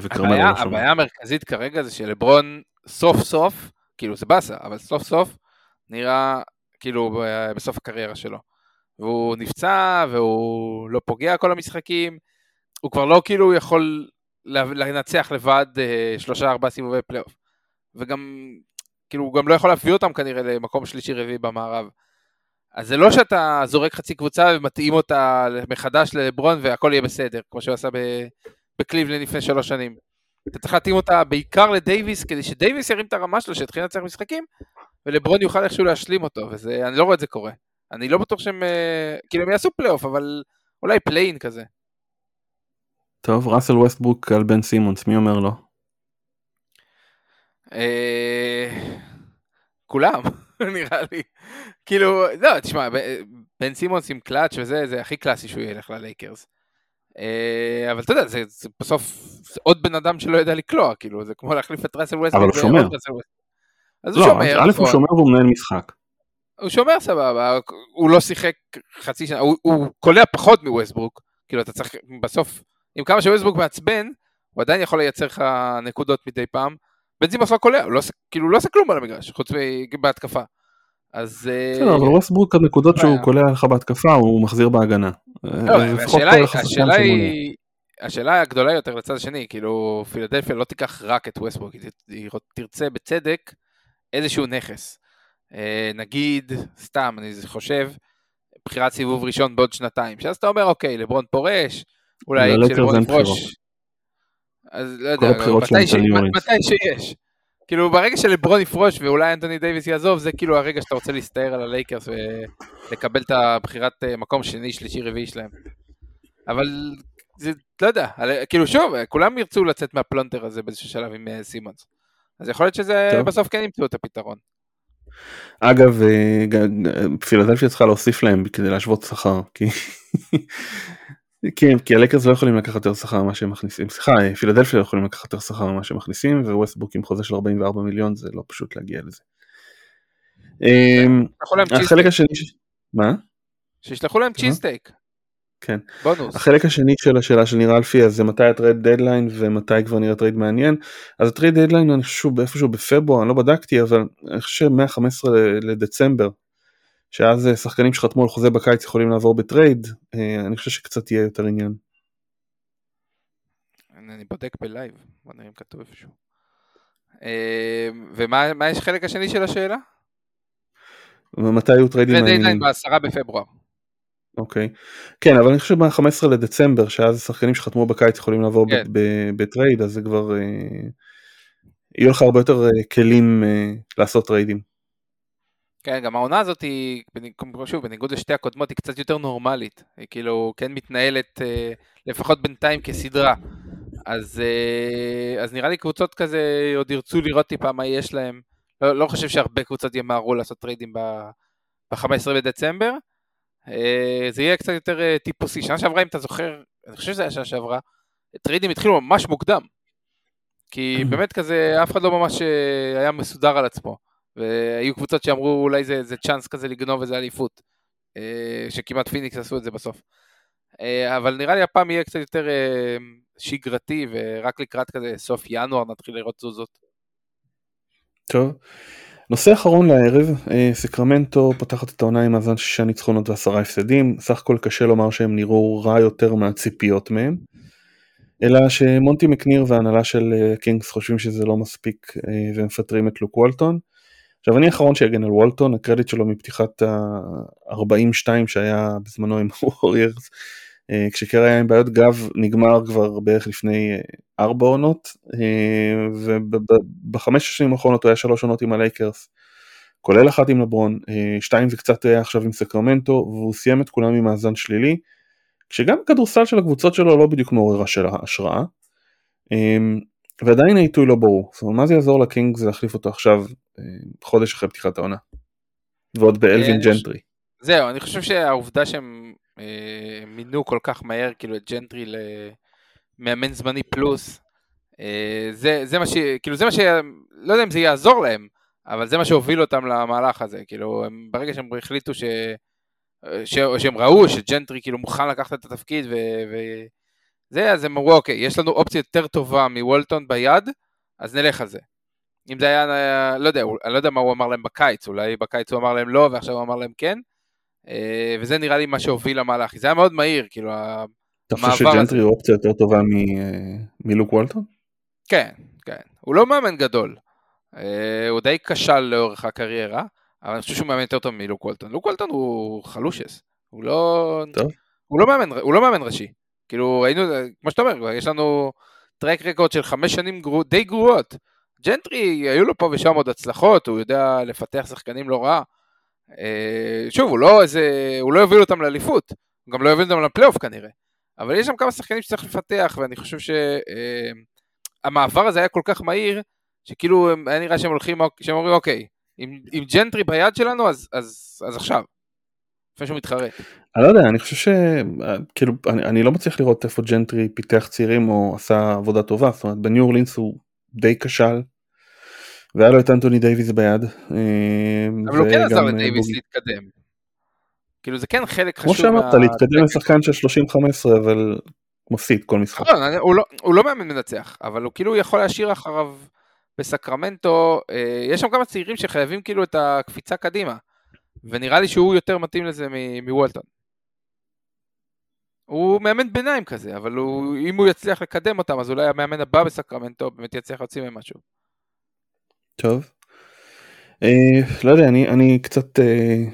וכרמלו לא שומע. הבעיה המרכזית כרגע זה שלברון סוף סוף, כאילו זה באסה, אבל סוף סוף נראה כאילו בסוף הקריירה שלו. והוא נפצע והוא לא פוגע כל המשחקים, הוא כבר לא כאילו יכול לנצח לבד אה, שלושה ארבעה סיבובי פלייאוף. וגם, כאילו הוא גם לא יכול להביא אותם כנראה למקום שלישי רביעי במערב. אז זה לא שאתה זורק חצי קבוצה ומתאים אותה מחדש לברון והכל יהיה בסדר, כמו שהוא עשה בקליבלנד לפני שלוש שנים. אתה צריך להתאים אותה בעיקר לדייוויס, כדי שדייוויס ירים את הרמה שלו, שיתחיל לנצח משחקים, ולברון יוכל איכשהו להשלים אותו, ואני לא רואה את זה קורה. אני לא בטוח שהם, אה, כאילו הם יעשו פלייאוף, אבל אולי play-in כזה. טוב, ראסל ווסטברוק על בן סימונס, מי אומר לו? אה, כולם, נראה לי. כאילו, לא, תשמע, בן סימונס עם Klutch וזה, זה הכי קלאסי שהוא ילך ללייקרס. אה, אבל אתה יודע, זה, זה בסוף זה עוד בן אדם שלא יודע לקלוע, כאילו, זה כמו להחליף את ראסל ווסט. אבל הוא שומר. אז לא, הוא שומר. א' הוא שומר והוא מנהל משחק. הוא שומר סבבה, הוא לא שיחק חצי שנה, הוא, הוא קולע פחות מווסטברוק, כאילו אתה צריך, בסוף, עם כמה שווסטברוק מעצבן, הוא עדיין יכול לייצר לך נקודות מדי פעם. בן סימונס לא קולע, הוא לא, כאילו לא עושה כלום על המגרש, חוץ מבהתקפה. אז... בסדר, אה, אבל ווסטברוק הנקודות שהוא קולע לך בהתקפה, הוא מחזיר בהגנה. לא, השאלה היא... השאלה הגדולה יותר לצד השני, כאילו פילדלפיה לא תיקח רק את ווסטברוק, היא תרצה בצדק איזשהו נכס. אה, נגיד, סתם, אני חושב, בחירת סיבוב ראשון בעוד שנתיים, שאז אתה אומר, אוקיי, לברון פורש, אולי כשלברון יפרוש, אז לא יודע, מתי שיש. כאילו ברגע שלברון יפרוש ואולי אנטוני דייוויס יעזוב, זה כאילו הרגע שאתה רוצה להסתער על הלייקרס ולקבל את הבחירת אה, מקום שני, שלישי, רביעי שלהם. אבל זה, לא יודע, כאילו שוב, כולם ירצו לצאת מהפלונטר הזה באיזשהו שלב עם אה, סימונס. אז יכול להיות שזה טוב. בסוף כן ימצאו את הפתרון. אגב, אה, פילדלפיה צריכה להוסיף להם כדי להשוות שכר, כי כן, כי הלייקרס לא יכולים לקחת יותר שכר ממה שהם מכניסים, סליחה, פילדלפיה לא יכולים לקחת יותר שכר ממה שהם מכניסים, וווסטברוק עם חוזה של 44 מיליון זה לא פשוט להגיע לזה. אמ, החלק השני, מה? שישלחו להם cheesesteak. כן. בונוס. החלק השני של השאלה של ניר אלפי אז זה מתי ה trade deadline ומתי כבר נראה trade מעניין. אז ה trade deadline אני חושב איפשהו בפברואר, אני לא בדקתי, אבל אני חושב מה-15 לדצמבר שאז אה, שחקנים שחתמו על חוזה בקיץ יכולים לעבור בטרייד, אה, אני חושב שקצת יהיה יותר עניין. אני בודק בלייב, בוא נראה אם כתוב איפשהו. אה, ומה יש חלק השני של השאלה? ומתי היו טריידים מעניינים? טרייד בעשרה בפברואר. אוקיי. כן, אבל אני חושב ב-15 לדצמבר, שאז שחקנים שחתמו בקיץ יכולים לעבור כן. בטרייד, אז זה כבר... יהיו לך הרבה יותר כלים לעשות טריידים. כן, גם העונה הזאת היא, שוב, בניגוד לשתי הקודמות, היא קצת יותר נורמלית. היא כאילו כן מתנהלת, אה, לפחות בינתיים, כסדרה. אז, אה, אז נראה לי קבוצות כזה עוד ירצו לראות טיפה מה יש להם. לא, לא חושב שהרבה קבוצות ימהרו לעשות טריידים ב-15 בדצמבר. אה, זה יהיה קצת יותר טיפוסי. שנה שעברה, אם אתה זוכר, אני חושב שזה היה שנה שעברה, טריידים התחילו ממש מוקדם. כי באמת כזה, אף אחד לא ממש היה מסודר על עצמו. והיו קבוצות שאמרו אולי זה, זה צ'אנס כזה לגנוב איזה אליפות, אה, שכמעט פיניקס עשו את זה בסוף. אה, אבל נראה לי הפעם יהיה קצת יותר אה, שגרתי, ורק לקראת כזה סוף ינואר נתחיל לראות תזוזות. טוב. נושא אחרון לערב, סקרמנטו פותחת את העונה עם מאזן שישה ניצחונות ועשרה הפסדים, סך הכל קשה לומר שהם נראו רע יותר מהציפיות מהם, אלא שמונטי מקניר והנהלה של קינגס חושבים שזה לא מספיק ומפטרים את לוק וולטון. עכשיו אני האחרון שיגן על וולטון, הקרדיט שלו מפתיחת ה-42 שהיה בזמנו עם ווריירס, אה, כשקר היה עם בעיות גב נגמר כבר בערך לפני אה, ארבע עונות, אה, ובחמש השנים האחרונות הוא היה שלוש עונות עם הלייקרס, כולל אחת עם לברון, שתיים וקצת היה עכשיו עם סקרמנטו, והוא סיים את כולם עם מאזן שלילי, כשגם הכדורסל של הקבוצות שלו לא בדיוק מעורר השראה. ועדיין העיתוי לא ברור, זאת אומרת מה זה יעזור לקינגס להחליף אותו עכשיו חודש אחרי פתיחת העונה. ועוד באלווין ג'נטרי. זהו, אני חושב שהעובדה שהם מינו כל כך מהר כאילו את ג'נטרי למאמן זמני פלוס, אה, זה, זה מה ש... כאילו זה מה ש... לא יודע אם זה יעזור להם, אבל זה מה שהוביל אותם למהלך הזה, כאילו, הם, ברגע שהם החליטו ש... ש... שהם ראו שג'נטרי כאילו מוכן לקחת את התפקיד ו... וזה, אז הם אמרו, אוקיי, יש לנו אופציה יותר טובה מוולטון ביד, אז נלך על זה. אם זה היה, לא יודע, אני לא יודע מה הוא אמר להם בקיץ, אולי בקיץ הוא אמר להם לא ועכשיו הוא אמר להם כן, אה, וזה נראה לי מה שהוביל למהלך, זה היה מאוד מהיר, כאילו, אתה חושב שג'נטרי הוא אופציה יותר טובה מלוק וולטון? כן, כן. הוא לא מאמן גדול. אה, הוא די כשל לאורך הקריירה, אבל אני חושב שהוא מאמן יותר טוב מלוק וולטון. לוק וולטון הוא חלושס. הוא לא... הוא לא מאמן, הוא לא מאמן ראשי. כאילו, ראינו, כמו שאתה אומר, יש לנו טרק רקורד של חמש שנים די גרועות. ג'נטרי, היו לו פה ושם עוד הצלחות, הוא יודע לפתח שחקנים לא רע. אה, שוב, הוא לא איזה, הוא לא יוביל אותם לאליפות, הוא גם לא יוביל אותם לפלייאוף כנראה. אבל יש שם כמה שחקנים שצריך לפתח, ואני חושב שהמעבר אה, הזה היה כל כך מהיר, שכאילו היה נראה שהם הולכים, שהם אומרים אוקיי, עם, עם ג'נטרי ביד שלנו, אז, אז, אז עכשיו. לפני שהוא מתחרט. אני לא יודע, אני חושב ש... כאילו, אני, אני לא מצליח לראות איפה ג'נטרי פיתח צעירים או עשה עבודה טובה, זאת אומרת בניו אורלינס הוא די כשל, והיה לו את אנטוני דייוויס ביד. אה, אבל הוא כן עזר לדייוויס להתקדם. כאילו זה כן חלק חשוב. כמו שאמרת. להתקדם לשחקן של 30-15 אבל מפסיד כל משחק. נכון, הוא לא, הוא לא מאמן מנצח, אבל הוא כאילו יכול להשאיר אחריו בסקרמנטו, אה, יש שם כמה צעירים שחייבים כאילו את הקפיצה קדימה, ונראה לי שהוא יותר מתאים לזה מוולטון. הוא מאמן ביניים כזה, אבל הוא, אם הוא יצליח לקדם אותם, אז אולי המאמן הבא בסקרמנטו באמת יצליח להוציא מהם משהו. טוב. אה, לא יודע, אני, אני קצת... אה,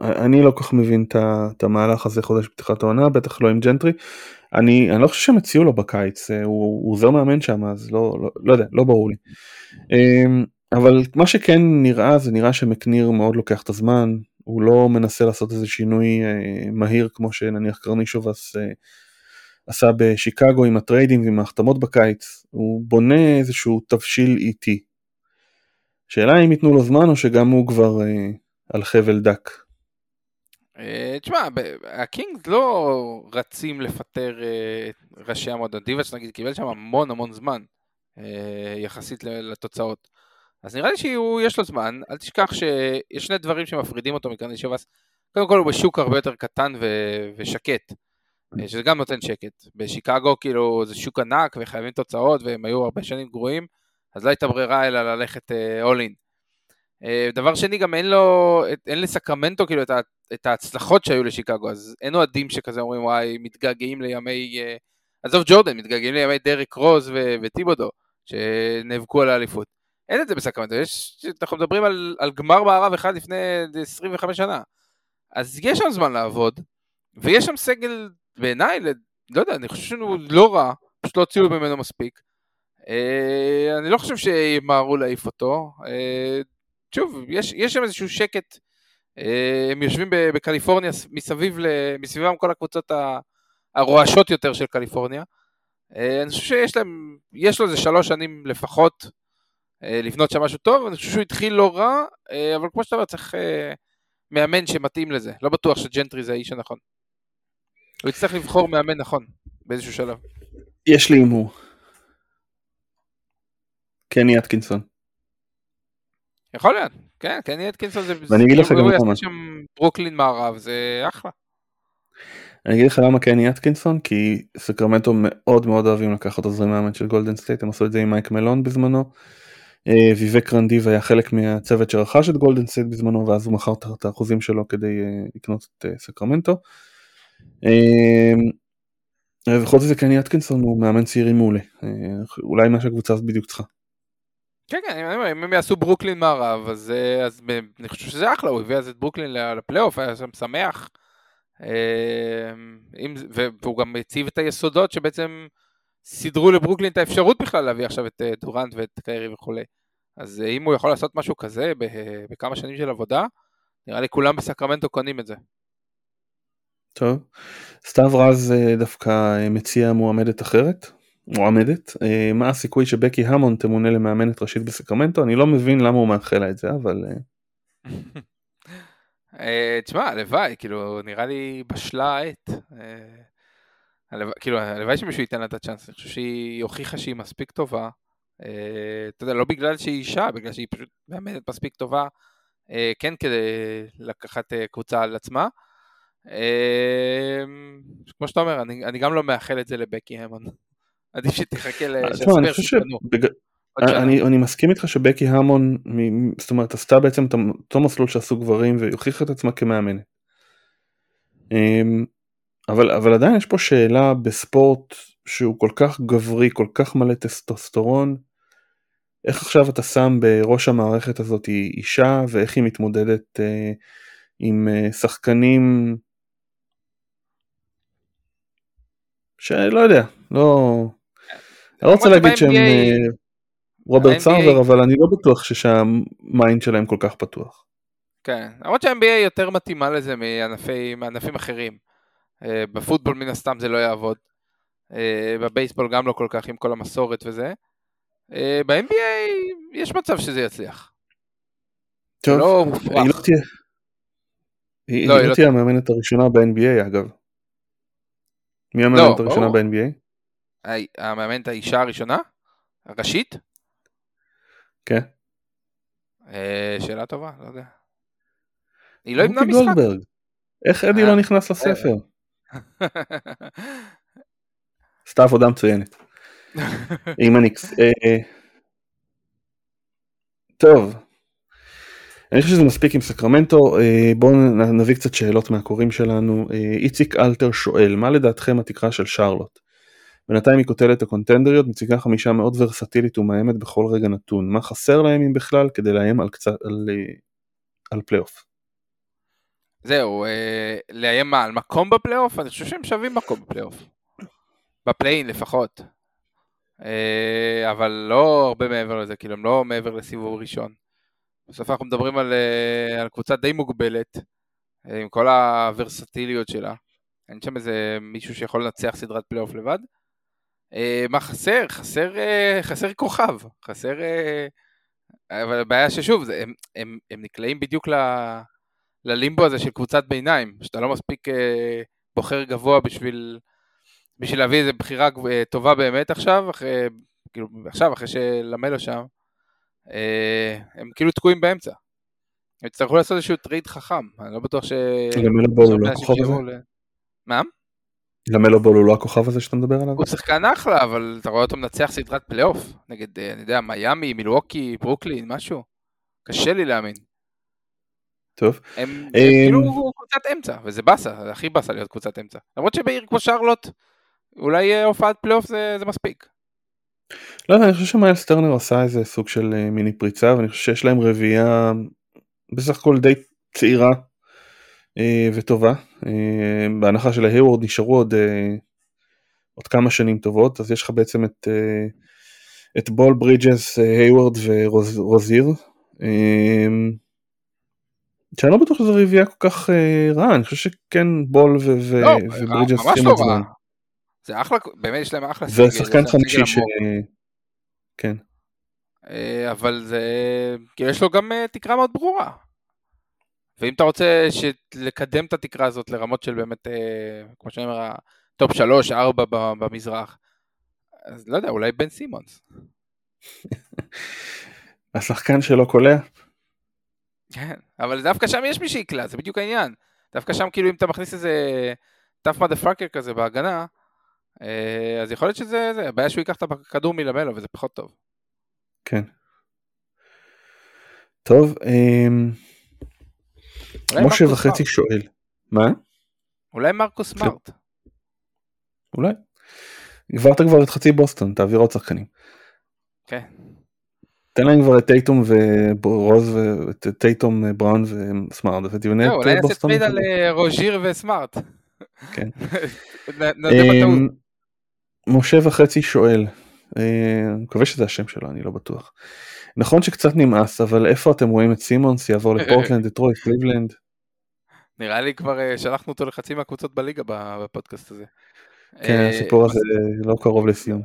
אני לא כל כך מבין את המהלך הזה חודש פתיחת העונה, בטח לא עם ג'נטרי. אני, אני לא חושב שהם הציעו לו בקיץ, אה, הוא, עוזר מאמן שם, אז לא, לא, לא יודע, לא ברור לי. אמ, אבל מה שכן נראה, זה נראה שמקניר מאוד לוקח את הזמן, הוא לא מנסה לעשות איזה שינוי אה, מהיר כמו שנניח קרנישובס אה, עשה בשיקגו עם הטריידים ועם ההחתמות בקיץ, הוא בונה איזשהו תבשיל איטי. שאלה אם ייתנו לו זמן או שגם הוא כבר על חבל דק. אה, תשמע, הקינגס לא רצים לפטר אה, ראשי המועדון. דיבאץ' נגיד קיבל שם המון המון זמן אה, יחסית לתוצאות. אז נראה לי שיש לו זמן, אל תשכח שיש שני דברים שמפרידים אותו מקרני שבאס. קודם כל הוא בשוק הרבה יותר קטן ושקט, שזה גם נותן שקט. בשיקגו כאילו זה שוק ענק וחייבים תוצאות והם היו הרבה שנים גרועים, אז לא הייתה ברירה אלא ללכת all in. אה, דבר שני, גם אין לו, אין לסקרמנטו כאילו את, את ההצלחות שהיו לשיקגו, אז אין אוהדים שכזה אומרים וואי, מתגעגעים לימי, אה, עזוב ג'ורדן, מתגעגעים לימי דרק רוז ו, וטיבודו, שנאבקו על האליפות. אין את זה בסקרמנטו, יש, אנחנו מדברים על, על גמר מערב אחד לפני 25 שנה. אז יש שם זמן לעבוד, ויש שם סגל, בעיניי, לא יודע, אני חושב שהוא לא רע, פשוט לא הוציאו ממנו מספיק. Uh, אני לא חושב שימהרו להעיף אותו. Uh, שוב, יש, יש שם איזשהו שקט, אה, הם יושבים בקליפורניה מסביב, מסביבם כל הקבוצות הרועשות יותר של קליפורניה. אה, אני חושב שיש להם, יש לו איזה שלוש שנים לפחות אה, לבנות שם משהו טוב, אני חושב שהוא התחיל לא רע, אבל כמו שאתה אומר, צריך מאמן שמתאים לזה. לא בטוח שג'נטרי זה האיש הנכון. הוא יצטרך לבחור מאמן נכון באיזשהו שלב. יש לי הימור. קני אטקינסון. יכול להיות, כן, קני אטקינסון זה... ואני אגיד לך גם למה. שם ברוקלין מערב, זה אחלה. אני אגיד לך למה קני אטקינסון, כי סקרמנטו מאוד מאוד אוהבים לקחת עוזרי מאמן של גולדן סטייט, הם עשו את זה עם מייק מלון בזמנו. אה, ויווק רנדיבה היה חלק מהצוות שרכש את גולדן סטייט בזמנו, ואז הוא מכר את האחוזים שלו כדי אה, לקנות את אה, סקרמנטו. וחוץ מזה קני אטקינסון הוא מאמן צעירים מעולה, אולי מה שהקבוצה הזאת בדיוק צריכה. כן, כן, אם הם יעשו ברוקלין מערב, אז, אה, אז אני חושב שזה אחלה, הוא הביא אז את ברוקלין לפלייאוף, היה שם שמח. אה, והוא גם הציב את היסודות שבעצם סידרו לברוקלין את האפשרות בכלל להביא עכשיו את אה, דורנט ואת קיירי וכולי. אז אם הוא יכול לעשות משהו כזה בכמה שנים של עבודה, נראה לי כולם בסקרמנטו קונים את זה. טוב, סתיו רז דווקא מציע מועמדת אחרת, מועמדת. אה, מה הסיכוי שבקי המון תמונה למאמנת ראשית בסקרמנטו? אני לא מבין למה הוא מאחל לה את זה, אבל... אה. אה, תשמע, הלוואי, כאילו, נראה לי בשלה העת. כאילו, הלוואי שמישהו ייתן לה את הצ'אנס, אני חושב שהיא הוכיחה שהיא מספיק טובה. אתה יודע, לא בגלל שהיא אישה, בגלל שהיא פשוט מאמנת מספיק טובה, כן כדי לקחת קבוצה על עצמה. כמו שאתה אומר, אני גם לא מאחל את זה לבקי המון. עדיף שתחכה לספר שיתנו. אני, אני מסכים איתך שבקי המון, זאת אומרת, עשתה בעצם את אותו מסלול שעשו גברים והיא הוכיחה את עצמה כמאמנת. אמ, אבל, אבל עדיין יש פה שאלה בספורט שהוא כל כך גברי, כל כך מלא טסטוסטרון, איך עכשיו אתה שם בראש המערכת הזאת אישה ואיך היא מתמודדת אה, עם אה, שחקנים שלא יודע, לא... אני לא רוצה להגיד שהם אה, רוברט סארבר, אבל אני לא בטוח שה mind שלהם כל כך פתוח. כן, למרות שה-NBA יותר מתאימה לזה מענפים אחרים. אה, בפוטבול מן הסתם זה לא יעבוד. אה, בבייסבול גם לא כל כך עם כל המסורת וזה. ב-NBA יש מצב שזה יצליח. טוב, לא היא לא תהיה. היא לא, לא, לא תהיה המאמנת הראשונה ב-NBA אגב. מי המאמנת הראשונה ב-NBA? המאמנת האישה הראשונה? הראשית? כן. שאלה טובה, לא יודע. היא לא יבנה משחק. איך אדי לא נכנס לספר? עשתה עבודה מצוינת. הניקס. אה, טוב, אני חושב שזה מספיק עם סקרמנטו, אה, בואו נביא קצת שאלות מהקוראים שלנו. אה, איציק אלתר שואל, מה לדעתכם התקרה של שרלוט? בינתיים היא כותלת הקונטנדריות, מציגה חמישה מאוד ורסטילית ומאיימת בכל רגע נתון. מה חסר להם אם בכלל כדי לאיים על, קצת, על, על פלייאוף? זהו, אה, לאיים מה, על מקום בפלייאוף? אני חושב שהם שווים מקום בפלייאוף. ב play-in לפחות. אה, אבל לא הרבה מעבר לזה, כאילו הם לא מעבר לסיבוב ראשון. בסוף אנחנו מדברים על, אה, על קבוצה די מוגבלת, אה, עם כל הוורסטיליות שלה. אין שם איזה מישהו שיכול לנצח סדרת פלייאוף לבד. אה, מה חסר? חסר, אה, חסר כוכב, חסר... אה, אבל הבעיה ששוב, זה, הם, הם, הם נקלעים בדיוק ל... ללימבו הזה של קבוצת ביניים, שאתה לא מספיק בוחר גבוה בשביל, בשביל להביא איזה בחירה טובה באמת עכשיו, אחרי, כאילו, עכשיו, אחרי שלמלו שם, הם כאילו תקועים באמצע. הם יצטרכו לעשות איזשהו טרייד חכם, אני לא בטוח ש... למלו בול הוא לא הכוכב הזה? מה? למלו בול הוא לא הכוכב הזה שאתה מדבר עליו? הוא שחקן אחלה, אבל אתה רואה אותו מנצח סדרת פלייאוף, נגד, אה, אני יודע, מיאמי, מילווקי, ברוקלין, משהו. קשה לי להאמין. טוב. הם, הם כאילו קבוצת אמצע, וזה באסה, זה הכי באסה להיות קבוצת אמצע. למרות שבעיר כמו שרלוט, אולי אה, הופעת פלייאוף זה, זה מספיק. לא יודע, אני חושב שמיילס טרנר עשה איזה סוג של אה, מיני פריצה, ואני חושב שיש להם רביעייה בסך הכל די צעירה אה, וטובה. אה, בהנחה שלהיוורד נשארו עוד, אה, עוד כמה שנים טובות, אז יש לך בעצם את, אה, את בול ברידג'ס, אה, היוורד ורוזיר. אה, שאני לא בטוח שזו רביעייה כל כך אה, רעה, אני חושב שכן בול לא, וברידג'ס צריכים עוד זמן. זה אחלה, באמת יש להם אחלה סגל. זה שחקן חמישי ש... כן. אה, אבל זה, כאילו יש לו גם אה, תקרה מאוד ברורה. ואם אתה רוצה לקדם את התקרה הזאת לרמות של באמת, כמו שאני אומר, top 3, 4 במזרח, אז לא יודע, אולי בן סימונס. השחקן שלא קולע? כן, אבל דווקא שם יש מי שיקלע, זה בדיוק העניין. דווקא שם כאילו אם אתה מכניס איזה tough motherfucker כזה בהגנה, אה, אז יכול להיות שזה, זה, הבעיה שהוא ייקח את הכדור מלאמלו וזה פחות טוב. כן. טוב, אמ, משה וחצי שואל. מה? אולי מרקוס כן. סמארט. אולי. עברת כבר את חצי בוסטון, תעביר עוד שחקנים. כן. תן להם כבר את טייטום ורוז ואת טייטום בראון וסמארט ותבנה את בוסטון. אולי נעשה טריד על אה, רוז'יר וסמארט. כן. אמ, משה וחצי שואל, אה, אני מקווה שזה השם שלו, אני לא בטוח. נכון שקצת נמאס, אבל איפה אתם רואים את סימונס יעבור לפורטלנד, דטרויט, קליבלנד? נראה לי כבר אה, שלחנו אותו לחצי מהקבוצות בליגה בפודקאסט הזה. כן, הסיפור הזה לא קרוב לסיום.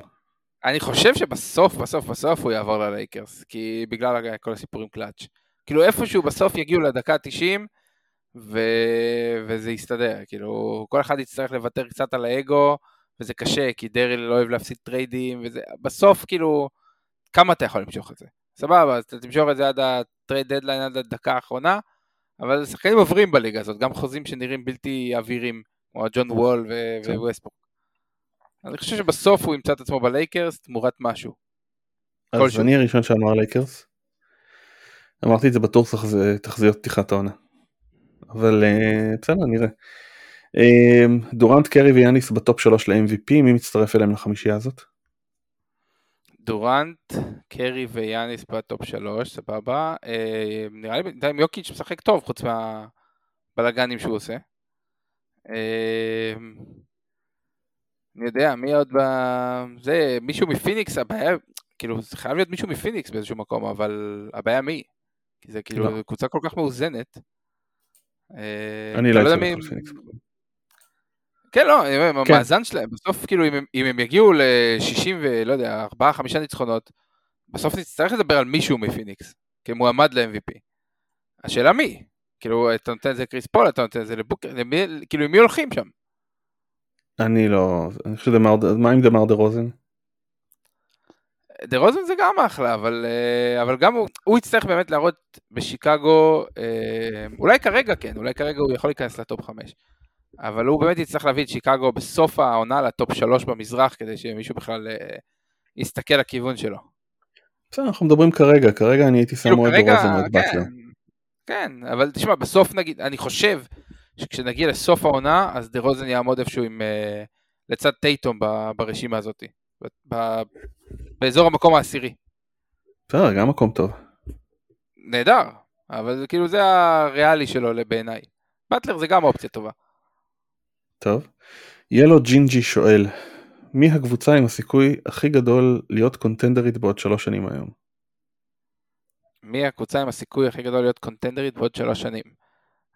אני חושב שבסוף, בסוף, בסוף הוא יעבור ללייקרס, כי בגלל כל הסיפורים קלאץ'. כאילו איפשהו בסוף יגיעו לדקה ה-90, ו... וזה יסתדר, כאילו כל אחד יצטרך לוותר קצת על האגו, וזה קשה, כי דרל לא אוהב להפסיד טריידים, וזה בסוף כאילו, כמה אתה יכול למשוך את זה? סבבה, אז אתה תמשוך את זה עד ה trade deadline, עד הדקה האחרונה, אבל שחקנים עוברים בליגה הזאת, גם חוזים שנראים בלתי עבירים, כמו ג'ון וול כן. ווסטברוק. אני חושב שבסוף הוא ימצא את עצמו בלייקרס תמורת משהו. אז אני הראשון שאמר לייקרס. אמרתי את זה בטוח תחזיות פתיחת העונה. אבל אה, בסדר נראה. אה, דורנט קרי ויאניס ב top 3 ל-MVP מי מצטרף אליהם לחמישייה הזאת? דורנט, קרי ויאניס ב top 3 סבבה. אה, נראה לי בינתיים יוקיץ' משחק טוב חוץ מהבלאגנים שהוא עושה. אני יודע מי עוד ב... זה מישהו מפיניקס הבעיה כאילו זה חייב להיות מישהו מפיניקס באיזשהו מקום אבל הבעיה מי? כי זה כאילו לא. קבוצה כל כך מאוזנת. אה, אני לא, לא יודע מי... כן, לא, כן. המאזן שלהם, בסוף כאילו אם, אם הם יגיעו ל-60 ולא יודע, 4-5 ניצחונות, בסוף נצטרך לדבר על מישהו מפיניקס, כמועמד ל-MVP. השאלה מי? כאילו, אתה נותן את זה לקריס פול, אתה נותן את זה לבוקר, למי, כאילו, עם מי הולכים שם? אני לא, אני חושב דמאר, מה עם דמאר דה רוזן? דה רוזן זה גם אחלה, אבל, אה, אבל גם הוא, הוא יצטרך באמת להראות בשיקגו, אה, אולי כרגע כן, אולי כרגע הוא יכול להיכנס ל top 5, אבל הוא באמת יצטרך להביא את שיקגו בסוף העונה ל top 3 במזרח, כדי שמישהו בכלל אה, יסתכל לכיוון שלו. בסדר, אנחנו מדברים כרגע, כרגע אני הייתי שם מאוד דה רוזן עוד באטלר. כן, אבל תשמע, בסוף נגיד, אני חושב שכשנגיע לסוף העונה, אז דה רוזן יעמוד איפשהו עם, לצד טייטום ברשימה הזאת. באזור המקום העשירי. בסדר, גם מקום טוב. נהדר, אבל כאילו זה הריאלי שלו בעיניי. באטלר זה גם אופציה טובה. טוב. ילו ג'ינג'י שואל, מי הקבוצה עם הסיכוי הכי גדול להיות קונטנדרית בעוד שלוש שנים היום? מי הקבוצה עם הסיכוי הכי גדול להיות קונטנדרית בעוד שלוש שנים?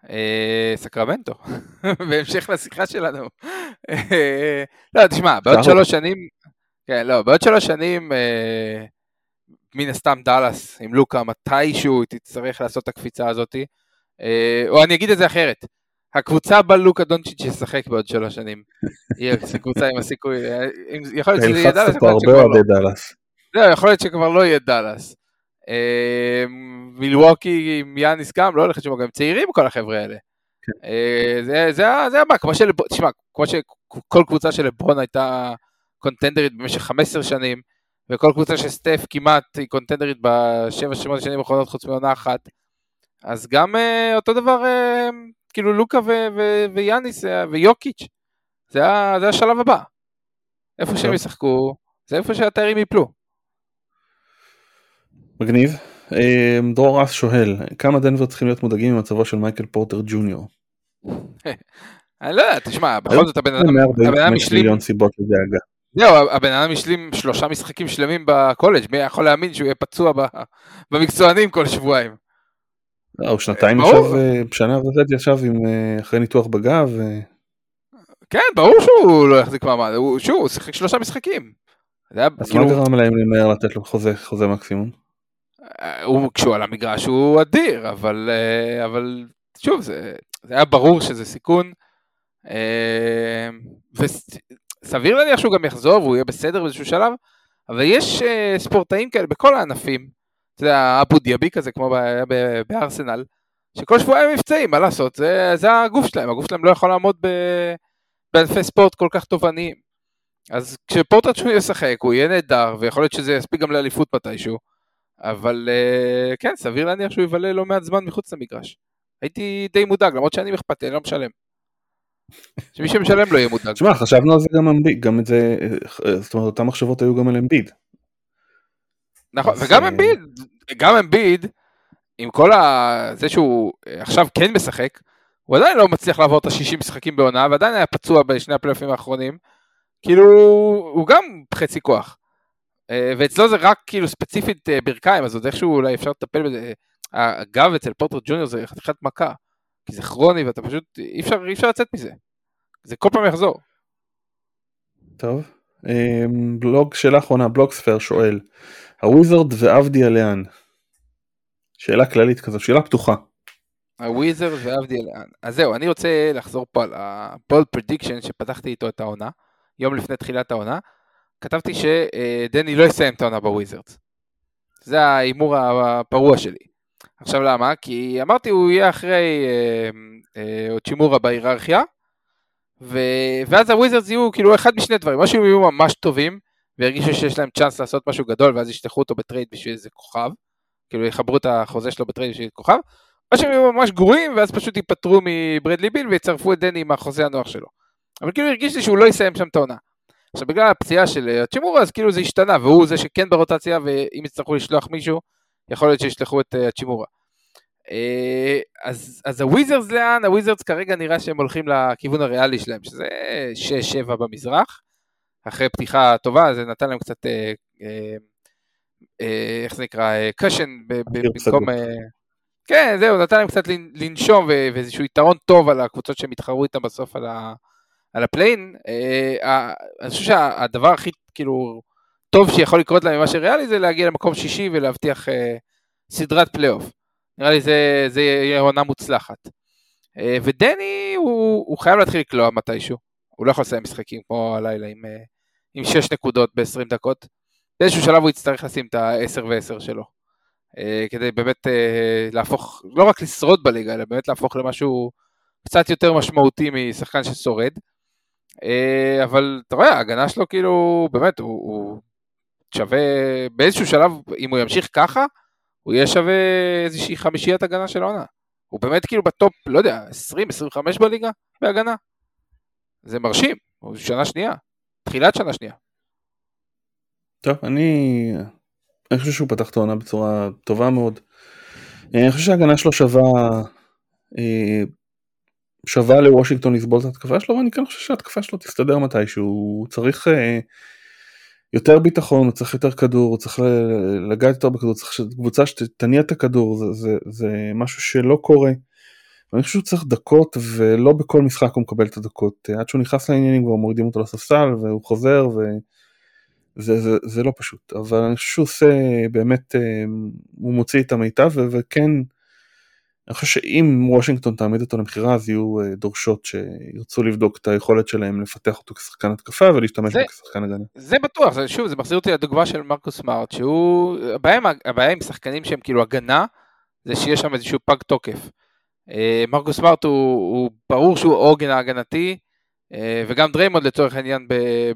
אה, סקרמנטו, בהמשך לשיחה שלנו. אה, לא, תשמע, בעוד שלוש שנים, כן, לא, בעוד שלוש שנים, אה, מן הסתם דאלאס עם לוקה, מתישהו תצטרך לעשות את הקפיצה הזאתי. או אני אגיד את זה אחרת, הקבוצה בה לוקה דונצ'יץ' ישחק בעוד שלוש שנים. היא הקבוצה עם הסיכוי, אה, יכול להיות שזה יהיה דאלאס. פה הרבה אוהדי לא. דאלאס. לא, יכול להיות שכבר לא יהיה דאלאס. אה, מילווקי עם יאניס גם, לא הולך לשמוע, גם צעירים כל החבר'ה האלה. כן. אה, זה הבא, כמו של, תשמע, כמו שכל קבוצה של לברון הייתה קונטנדרית במשך 15 שנים, וכל קבוצה של סטף כמעט היא קונטנדרית בשבע שמונה שנים האחרונות חוץ מעונה אחת. אז גם אותו דבר, כאילו לוקה ויאניס uh, ויוקיץ', זה, זה השלב הבא. איפה שהם ישחקו, זה איפה שהתיירים יפלו. מגניב. דרור אס שואל, כמה דנבר צריכים להיות מודאגים ממצבו של מייקל פורטר ג'וניור? אני לא יודע, תשמע, בכל זאת הבן אדם השלים... זהו, הבן אדם השלים שלושה משחקים שלמים בקולג', מי יכול להאמין שהוא יהיה פצוע במקצוענים כל שבועיים? לא, הוא שנתיים ישב, אה, שנה וחצי ישב עם אה, אחרי ניתוח בגב. כן, ברור שהוא לא יחזיק מעמד, שוב, הוא שיחק שלושה משחקים. אז מה כאילו- גרם להם למהר לתת לו חוזה מקסימום? אה, כשהוא על המגרש הוא אדיר, אבל שוב, זה היה ברור שזה סיכון. סביר להניח שהוא גם יחזור והוא יהיה בסדר באיזשהו שלב, אבל יש ספורטאים כאלה בכל הענפים, אתה יודע, אבו דיאבי כזה כמו בארסנל, שכל שבועיים מבצעים, מה לעשות, זה, זה הגוף שלהם, הגוף שלהם לא יכול לעמוד בענפי ספורט כל כך תובעניים. אז כשפורטרד שהוא ישחק הוא יהיה נהדר, ויכול להיות שזה יספיק גם לאליפות מתישהו, אבל uh, כן, סביר להניח שהוא יבלה לא מעט זמן מחוץ למגרש. הייתי די מודאג, למרות שאני אכפת לי, אני לא משלם. שמי שמשלם לא יהיה מודאג. תשמע, חשבנו על זה גם אמביד, גם את זה, זאת אומרת, אותן מחשבות היו גם על אמביד. נכון, וגם אמביד, גם אמביד, עם כל ה... זה שהוא עכשיו כן משחק, הוא עדיין לא מצליח לעבור את ה-60 משחקים בעונה, ועדיין היה פצוע בשני הפלייאופים האחרונים, כאילו, הוא גם חצי כוח. אה, ואצלו זה רק כאילו ספציפית אה, ברכיים, אז עוד איכשהו אולי אפשר לטפל בזה. הגב אצל פוטר ג'וניור זה חתיכת מכה. כי זה כרוני ואתה פשוט, אי אפשר, אי אפשר לצאת מזה. זה כל פעם יחזור. טוב. בלוג, שאלה אחרונה, בלוגספייר שואל, הוויזרד ועבדי לאן? שאלה כללית כזו, שאלה פתוחה. הוויזרד ועבדי לאן. אז זהו, אני רוצה לחזור פה על ה bold prediction שפתחתי איתו את העונה, יום לפני תחילת העונה. כתבתי שדני לא יסיים את העונה בוויזרדס. זה ההימור הפרוע שלי. עכשיו למה? כי אמרתי הוא יהיה אחרי אה, אה, האצ'ימורה בהיררכיה, ו... ואז הוויזרס יהיו כאילו אחד משני דברים, או שהם יהיו ממש טובים, וירגישו שיש להם צ'אנס לעשות משהו גדול, ואז ישלחו אותו ב trade בשביל איזה כוכב, כאילו יחברו את החוזה שלו ב trade בשביל כוכב, או שהם יהיו ממש גרועים, ואז פשוט ייפטרו מברדלי ביל ויצרפו את דני עם החוזה הנוח שלו. אבל כאילו הרגיש לי שהוא לא יסיים שם את העונה. עכשיו בגלל הפציעה של האצ'ימורה אז כאילו זה השתנה, והוא זה שכן ברוטציה, ואם יצטרכו לשלוח מישהו, יכול להיות שישלחו את האצ'ימורה. אה, אז, אז הוויזרס לאן? הוויזרס כרגע נראה שהם הולכים לכיוון הריאלי שלהם, שזה 6-7 במזרח. אחרי פתיחה טובה, זה נתן להם קצת, אה, אה, אה, איך זה נקרא, cushion במקום... כן, זהו, נתן להם קצת לנשום ואיזשהו יתרון טוב על הקבוצות שהם התחרו איתם בסוף על, ה, על ה play-in. אני חושב שהדבר הכי, כאילו, טוב שיכול לקרות להם ממה שריאלי זה להגיע למקום שישי ולהבטיח סדרת פלייאוף. נראה לי זה, זה יהיה עונה מוצלחת. ודני, הוא, הוא חייב להתחיל לקלוע מתישהו. הוא לא יכול לסיים משחקים כמו הלילה עם, עם 6 נקודות ב-20 דקות. באיזשהו שלב הוא יצטרך לשים את ה-10 ו-10 שלו. אה, כדי באמת אה, להפוך, לא רק לשרוד בליגה, אלא באמת להפוך למשהו קצת יותר משמעותי משחקן ששורד. אה, אבל אתה רואה, ההגנה שלו כאילו, באמת, הוא, הוא שווה, באיזשהו שלב, אם הוא ימשיך ככה, הוא יהיה שווה איזושהי חמישיית הגנה של העונה. הוא באמת כאילו בטופ, לא יודע, 20-25 בליגה בהגנה. זה מרשים, הוא שנה שנייה, תחילת שנה שנייה. טוב, אני, אני חושב שהוא פתח את העונה בצורה טובה מאוד. אני חושב שההגנה שלו שווה, אה, שווה לוושינגטון לסבול את ההתקפה שלו, ואני כן חושב שההתקפה שלו תסתדר מתישהו, הוא צריך אה, יותר ביטחון, הוא צריך יותר כדור, הוא צריך לגעת יותר בכדור, צריך קבוצה שתניע את הכדור, זה, זה, זה משהו שלא קורה. אני חושב שהוא צריך דקות ולא בכל משחק הוא מקבל את הדקות עד שהוא נכנס לעניינים כבר מורידים אותו לספסל והוא חוזר וזה זה, זה לא פשוט אבל אני חושב שהוא עושה באמת אה, הוא מוציא את המיטב וכן אני חושב שאם וושינגטון תעמיד אותו למכירה אז יהיו אה, דורשות שירצו לבדוק את היכולת שלהם לפתח אותו כשחקן התקפה ולהשתמש בו כשחקן הגנה. זה בטוח, זה, שוב זה מחזיר אותי לדוגמה של מרקוס סמארט שהוא הבעיה, הבעיה עם שחקנים שהם כאילו הגנה זה שיש שם איזשהו פג תוקף. אה, מרקוס סמארט הוא, הוא ברור שהוא עוגן ההגנתי, אה, וגם דריימונד לצורך העניין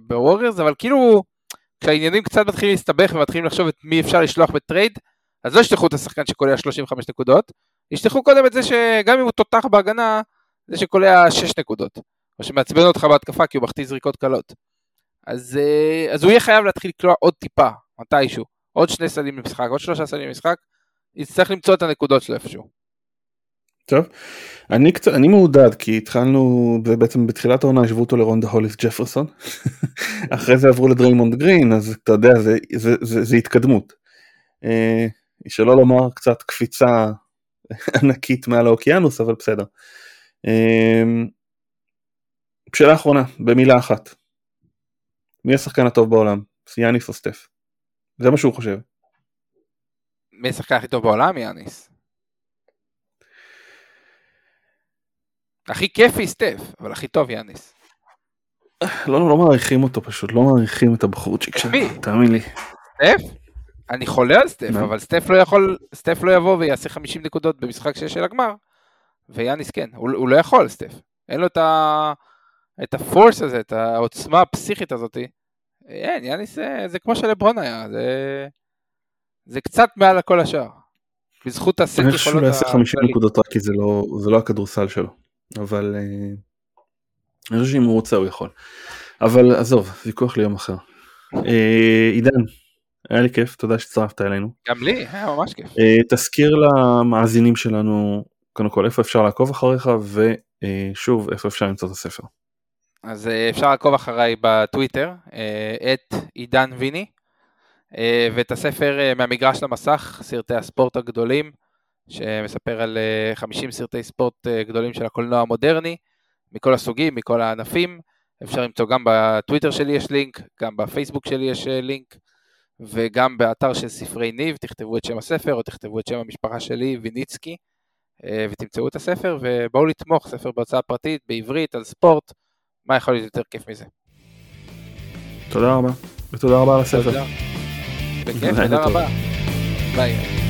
בווריורס, אבל כאילו כשהעניינים קצת מתחילים להסתבך ומתחילים לחשוב את מי אפשר לשלוח בטרייד, אז לא ישלחו את השחקן שקולע 35 נקודות, ישלחו קודם את זה שגם אם הוא תותח בהגנה, זה שקולע 6 נקודות, או שמעצבן אותך בהתקפה כי הוא מחטיא זריקות קלות. אז, אה, אז הוא יהיה חייב להתחיל לקלוע עוד טיפה, מתישהו, עוד שני סלים למשחק, עוד שלושה סלים למשחק, יצטרך למצוא את הנקודות שלו איפשהו. טוב, אני קצת, אני מעודד כי התחלנו בעצם בתחילת העונה השוו אותו לרונדה הוליס ג'פרסון, אחרי זה עברו לדריימונד גרין אז אתה יודע זה, זה, זה, זה התקדמות. אה, שלא לומר קצת קפיצה ענקית מעל האוקיינוס אבל בסדר. אה, שאלה אחרונה במילה אחת. מי השחקן הטוב בעולם? יאניס או סטף? זה מה שהוא חושב. מי השחקן הכי טוב בעולם? יאניס. הכי כיפי סטף, אבל הכי טוב יאניס. לא, לא מעריכים אותו פשוט, לא מעריכים את הבחורצ'יק שלו, תאמין לי. סטף? אני חולה על סטף, אבל סטף לא יכול, סטף לא יבוא ויעשה 50 נקודות במשחק שיש של הגמר, ויאניס כן, הוא, הוא לא יכול סטף. אין לו את, ה, את הפורס הזה, את העוצמה הפסיכית הזאת. אין, יאניס זה, זה כמו שלברון היה, זה, זה קצת מעל כל השאר. בזכות הסט יכולות... אני חושב שהוא יעשה 50 נקודות רק כי זה לא, זה לא הכדורסל שלו. אבל אה, אני חושב שאם הוא רוצה הוא יכול. אבל עזוב, ויכוח ליום אחר. אה, עידן, היה לי כיף, תודה שהצטרפת אלינו. גם לי, היה ממש כיף. אה, תזכיר למאזינים שלנו, קודם כל איפה אפשר לעקוב אחריך, ושוב איפה אפשר למצוא את הספר. אז אפשר לעקוב אחריי בטוויטר, את עידן ויני, ואת הספר מהמגרש למסך, סרטי הספורט הגדולים. שמספר על 50 אה, סרטי ספורט אה, גדולים של הקולנוע המודרני, מכל הסוגים, מכל הענפים. אפשר למצוא גם בטוויטר שלי יש לינק, גם בפייסבוק שלי יש אה, לינק, וגם באתר של ספרי ניב, תכתבו את שם הספר או תכתבו את שם המשפחה שלי, ויניצקי, ותמצאו את הספר, ובואו לתמוך, ספר בהוצאה פרטית, בעברית, על ספורט, מה יכול להיות יותר כיף מזה. תודה רבה, ותודה רבה על הספר. תודה. בכיף, תודה רבה. ביי.